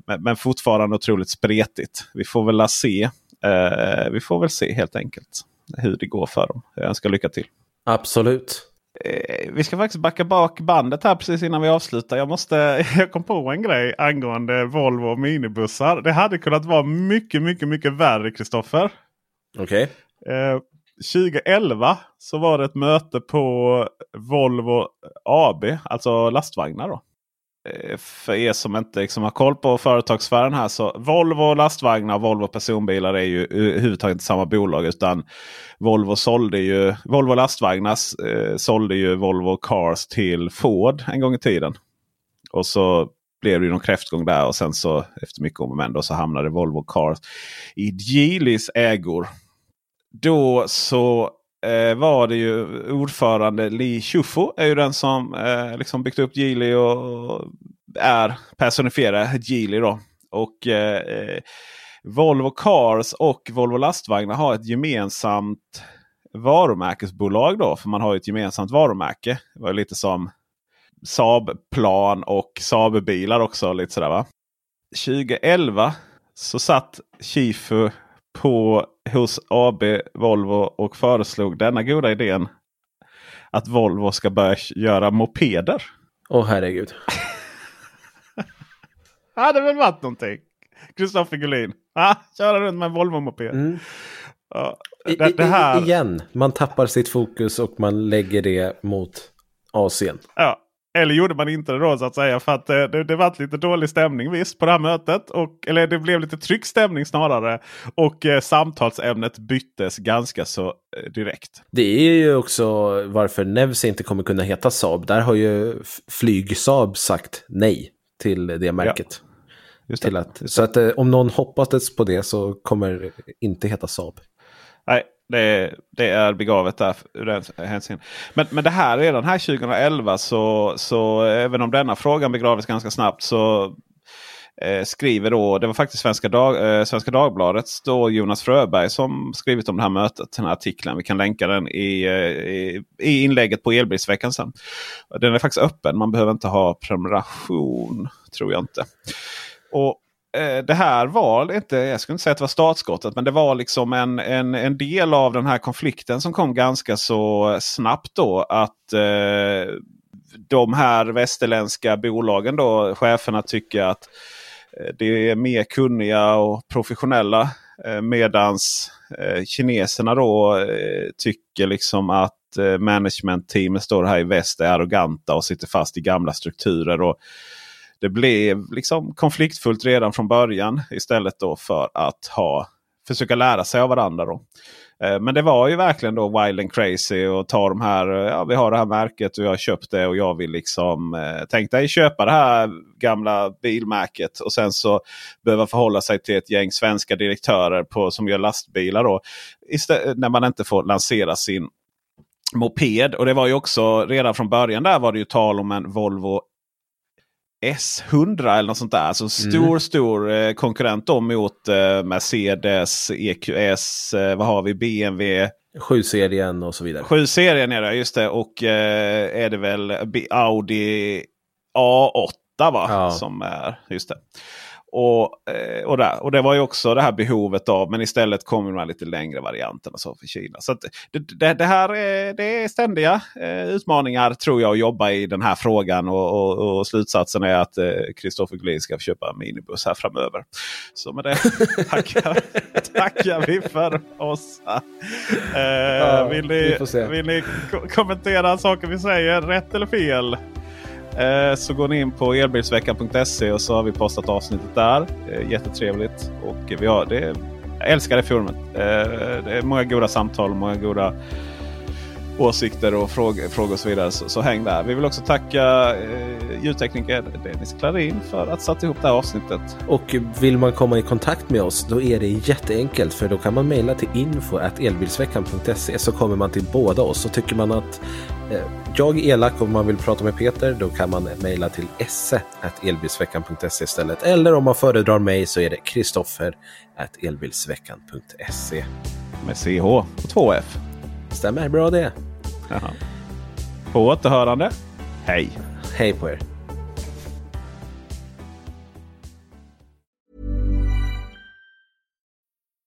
Men, men fortfarande otroligt spretigt. Vi får väl se. Eh, vi får väl se helt enkelt hur det går för dem. Jag önskar lycka till. Absolut. Eh, vi ska faktiskt backa bak bandet här precis innan vi avslutar. Jag, måste, jag kom på en grej angående Volvo och minibussar. Det hade kunnat vara mycket, mycket, mycket värre Kristoffer. Okej. Eh, 2011 så var det ett möte på Volvo AB, alltså lastvagnar. Då. Eh, för er som inte liksom har koll på företagssfären här så Volvo lastvagnar och Volvo personbilar är ju eh, överhuvudtaget inte samma bolag. Utan Volvo sålde ju Volvo lastvagnar eh, sålde ju Volvo Cars till Ford en gång i tiden. Och så blev det ju någon kräftgång där och sen så efter mycket om och men så hamnade Volvo Cars i Geelys ägor. Då så eh, var det ju ordförande Li Shufu är ju den som eh, liksom byggt upp Geely och är personifierar Geely då. Och eh, eh, Volvo Cars och Volvo lastvagnar har ett gemensamt varumärkesbolag då. För man har ju ett gemensamt varumärke. Det var lite som Saab-plan och Saab-bilar också. Lite sådär va. 2011 så satt Shifu på hos AB Volvo och föreslog denna goda idén. Att Volvo ska börja göra mopeder. Åh herregud. Hade väl varit någonting. Kristoffer Gullin. Ah, köra runt med en Volvo-moped. Mm. Ja, det, det här, i, igen, man tappar sitt fokus och man lägger det mot Asien. ja. Eller gjorde man inte det då så att säga. För att eh, det, det var lite dålig stämning visst på det här mötet. Och, eller det blev lite tryckt stämning snarare. Och eh, samtalsämnet byttes ganska så eh, direkt. Det är ju också varför Nevs inte kommer kunna heta Saab. Där har ju F- Flyg-Saab sagt nej till det märket. Just Till det. att, så att eh, om någon hoppades på det så kommer inte heta Saab. Nej, det är, det är begavet där ur den hänsyn. Men, men det här redan här 2011 så, så även om denna frågan begravdes ganska snabbt så eh, skriver då, det var faktiskt Svenska, Dag, eh, Svenska Dagbladets då Jonas Fröberg som skrivit om det här mötet. Den här artikeln. Vi kan länka den i, eh, i, i inlägget på Elbilsveckan sen. Den är faktiskt öppen. Man behöver inte ha prenumeration. Tror jag inte. Och Eh, det här var inte, jag skulle inte säga att det var startskottet, men det var liksom en, en, en del av den här konflikten som kom ganska så snabbt då. Att eh, de här västerländska bolagen då, cheferna tycker att eh, det är mer kunniga och professionella. Eh, medans eh, kineserna då eh, tycker liksom att eh, managementteamet står här i väst är arroganta och sitter fast i gamla strukturer. och det blev liksom konfliktfullt redan från början istället då för att ha försöka lära sig av varandra. Då. Eh, men det var ju verkligen då wild and crazy och ta de här. Eh, ja, vi har det här märket och jag har köpt det och jag vill liksom. Eh, tänk dig köpa det här gamla bilmärket och sen så behöva förhålla sig till ett gäng svenska direktörer på, som gör lastbilar. Då, istället, när man inte får lansera sin moped. Och det var ju också redan från början där var det ju tal om en Volvo S100 eller något sånt där. Alltså stor, mm. stor eh, konkurrent då mot eh, Mercedes, EQS, eh, vad har vi, BMW. 7-serien och så vidare. 7-serien är det, just det. Och eh, är det väl Audi A8 va? Ja. Som är, just det. Och, eh, och, där. och det var ju också det här behovet av, men istället kommer de här lite längre varianterna så för Kina. Så det, det, det, här är, det är ständiga eh, utmaningar tror jag att jobba i den här frågan. Och, och, och slutsatsen är att Kristoffer eh, Gullin ska köpa minibuss här framöver. Så med det tackar, tackar vi för oss. Eh, ja, vill, ni, vill ni kommentera saker vi säger, rätt eller fel? Eh, så går ni in på elbilsveckan.se och så har vi postat avsnittet där. Jättetrevligt. Och vi har, det, jag älskar det forumet. Eh, det är många goda samtal och många goda åsikter och frågor, frågor och så vidare. Så, så, häng där. Vi vill också tacka eh, ljudtekniker Dennis Klarin för att satt ihop det här avsnittet. Och vill man komma i kontakt med oss då är det jätteenkelt för då kan man mejla till info.elbilsveckan.se så kommer man till båda oss. Så tycker man att eh, jag är elak om man vill prata med Peter då kan man mejla till esse.elbilsveckan.se istället. Eller om man föredrar mig så är det kristoffer.elbilsveckan.se. Med CH och 2F. Stämmer bra det. Jaha. På återhörande. Hej! Hej på er!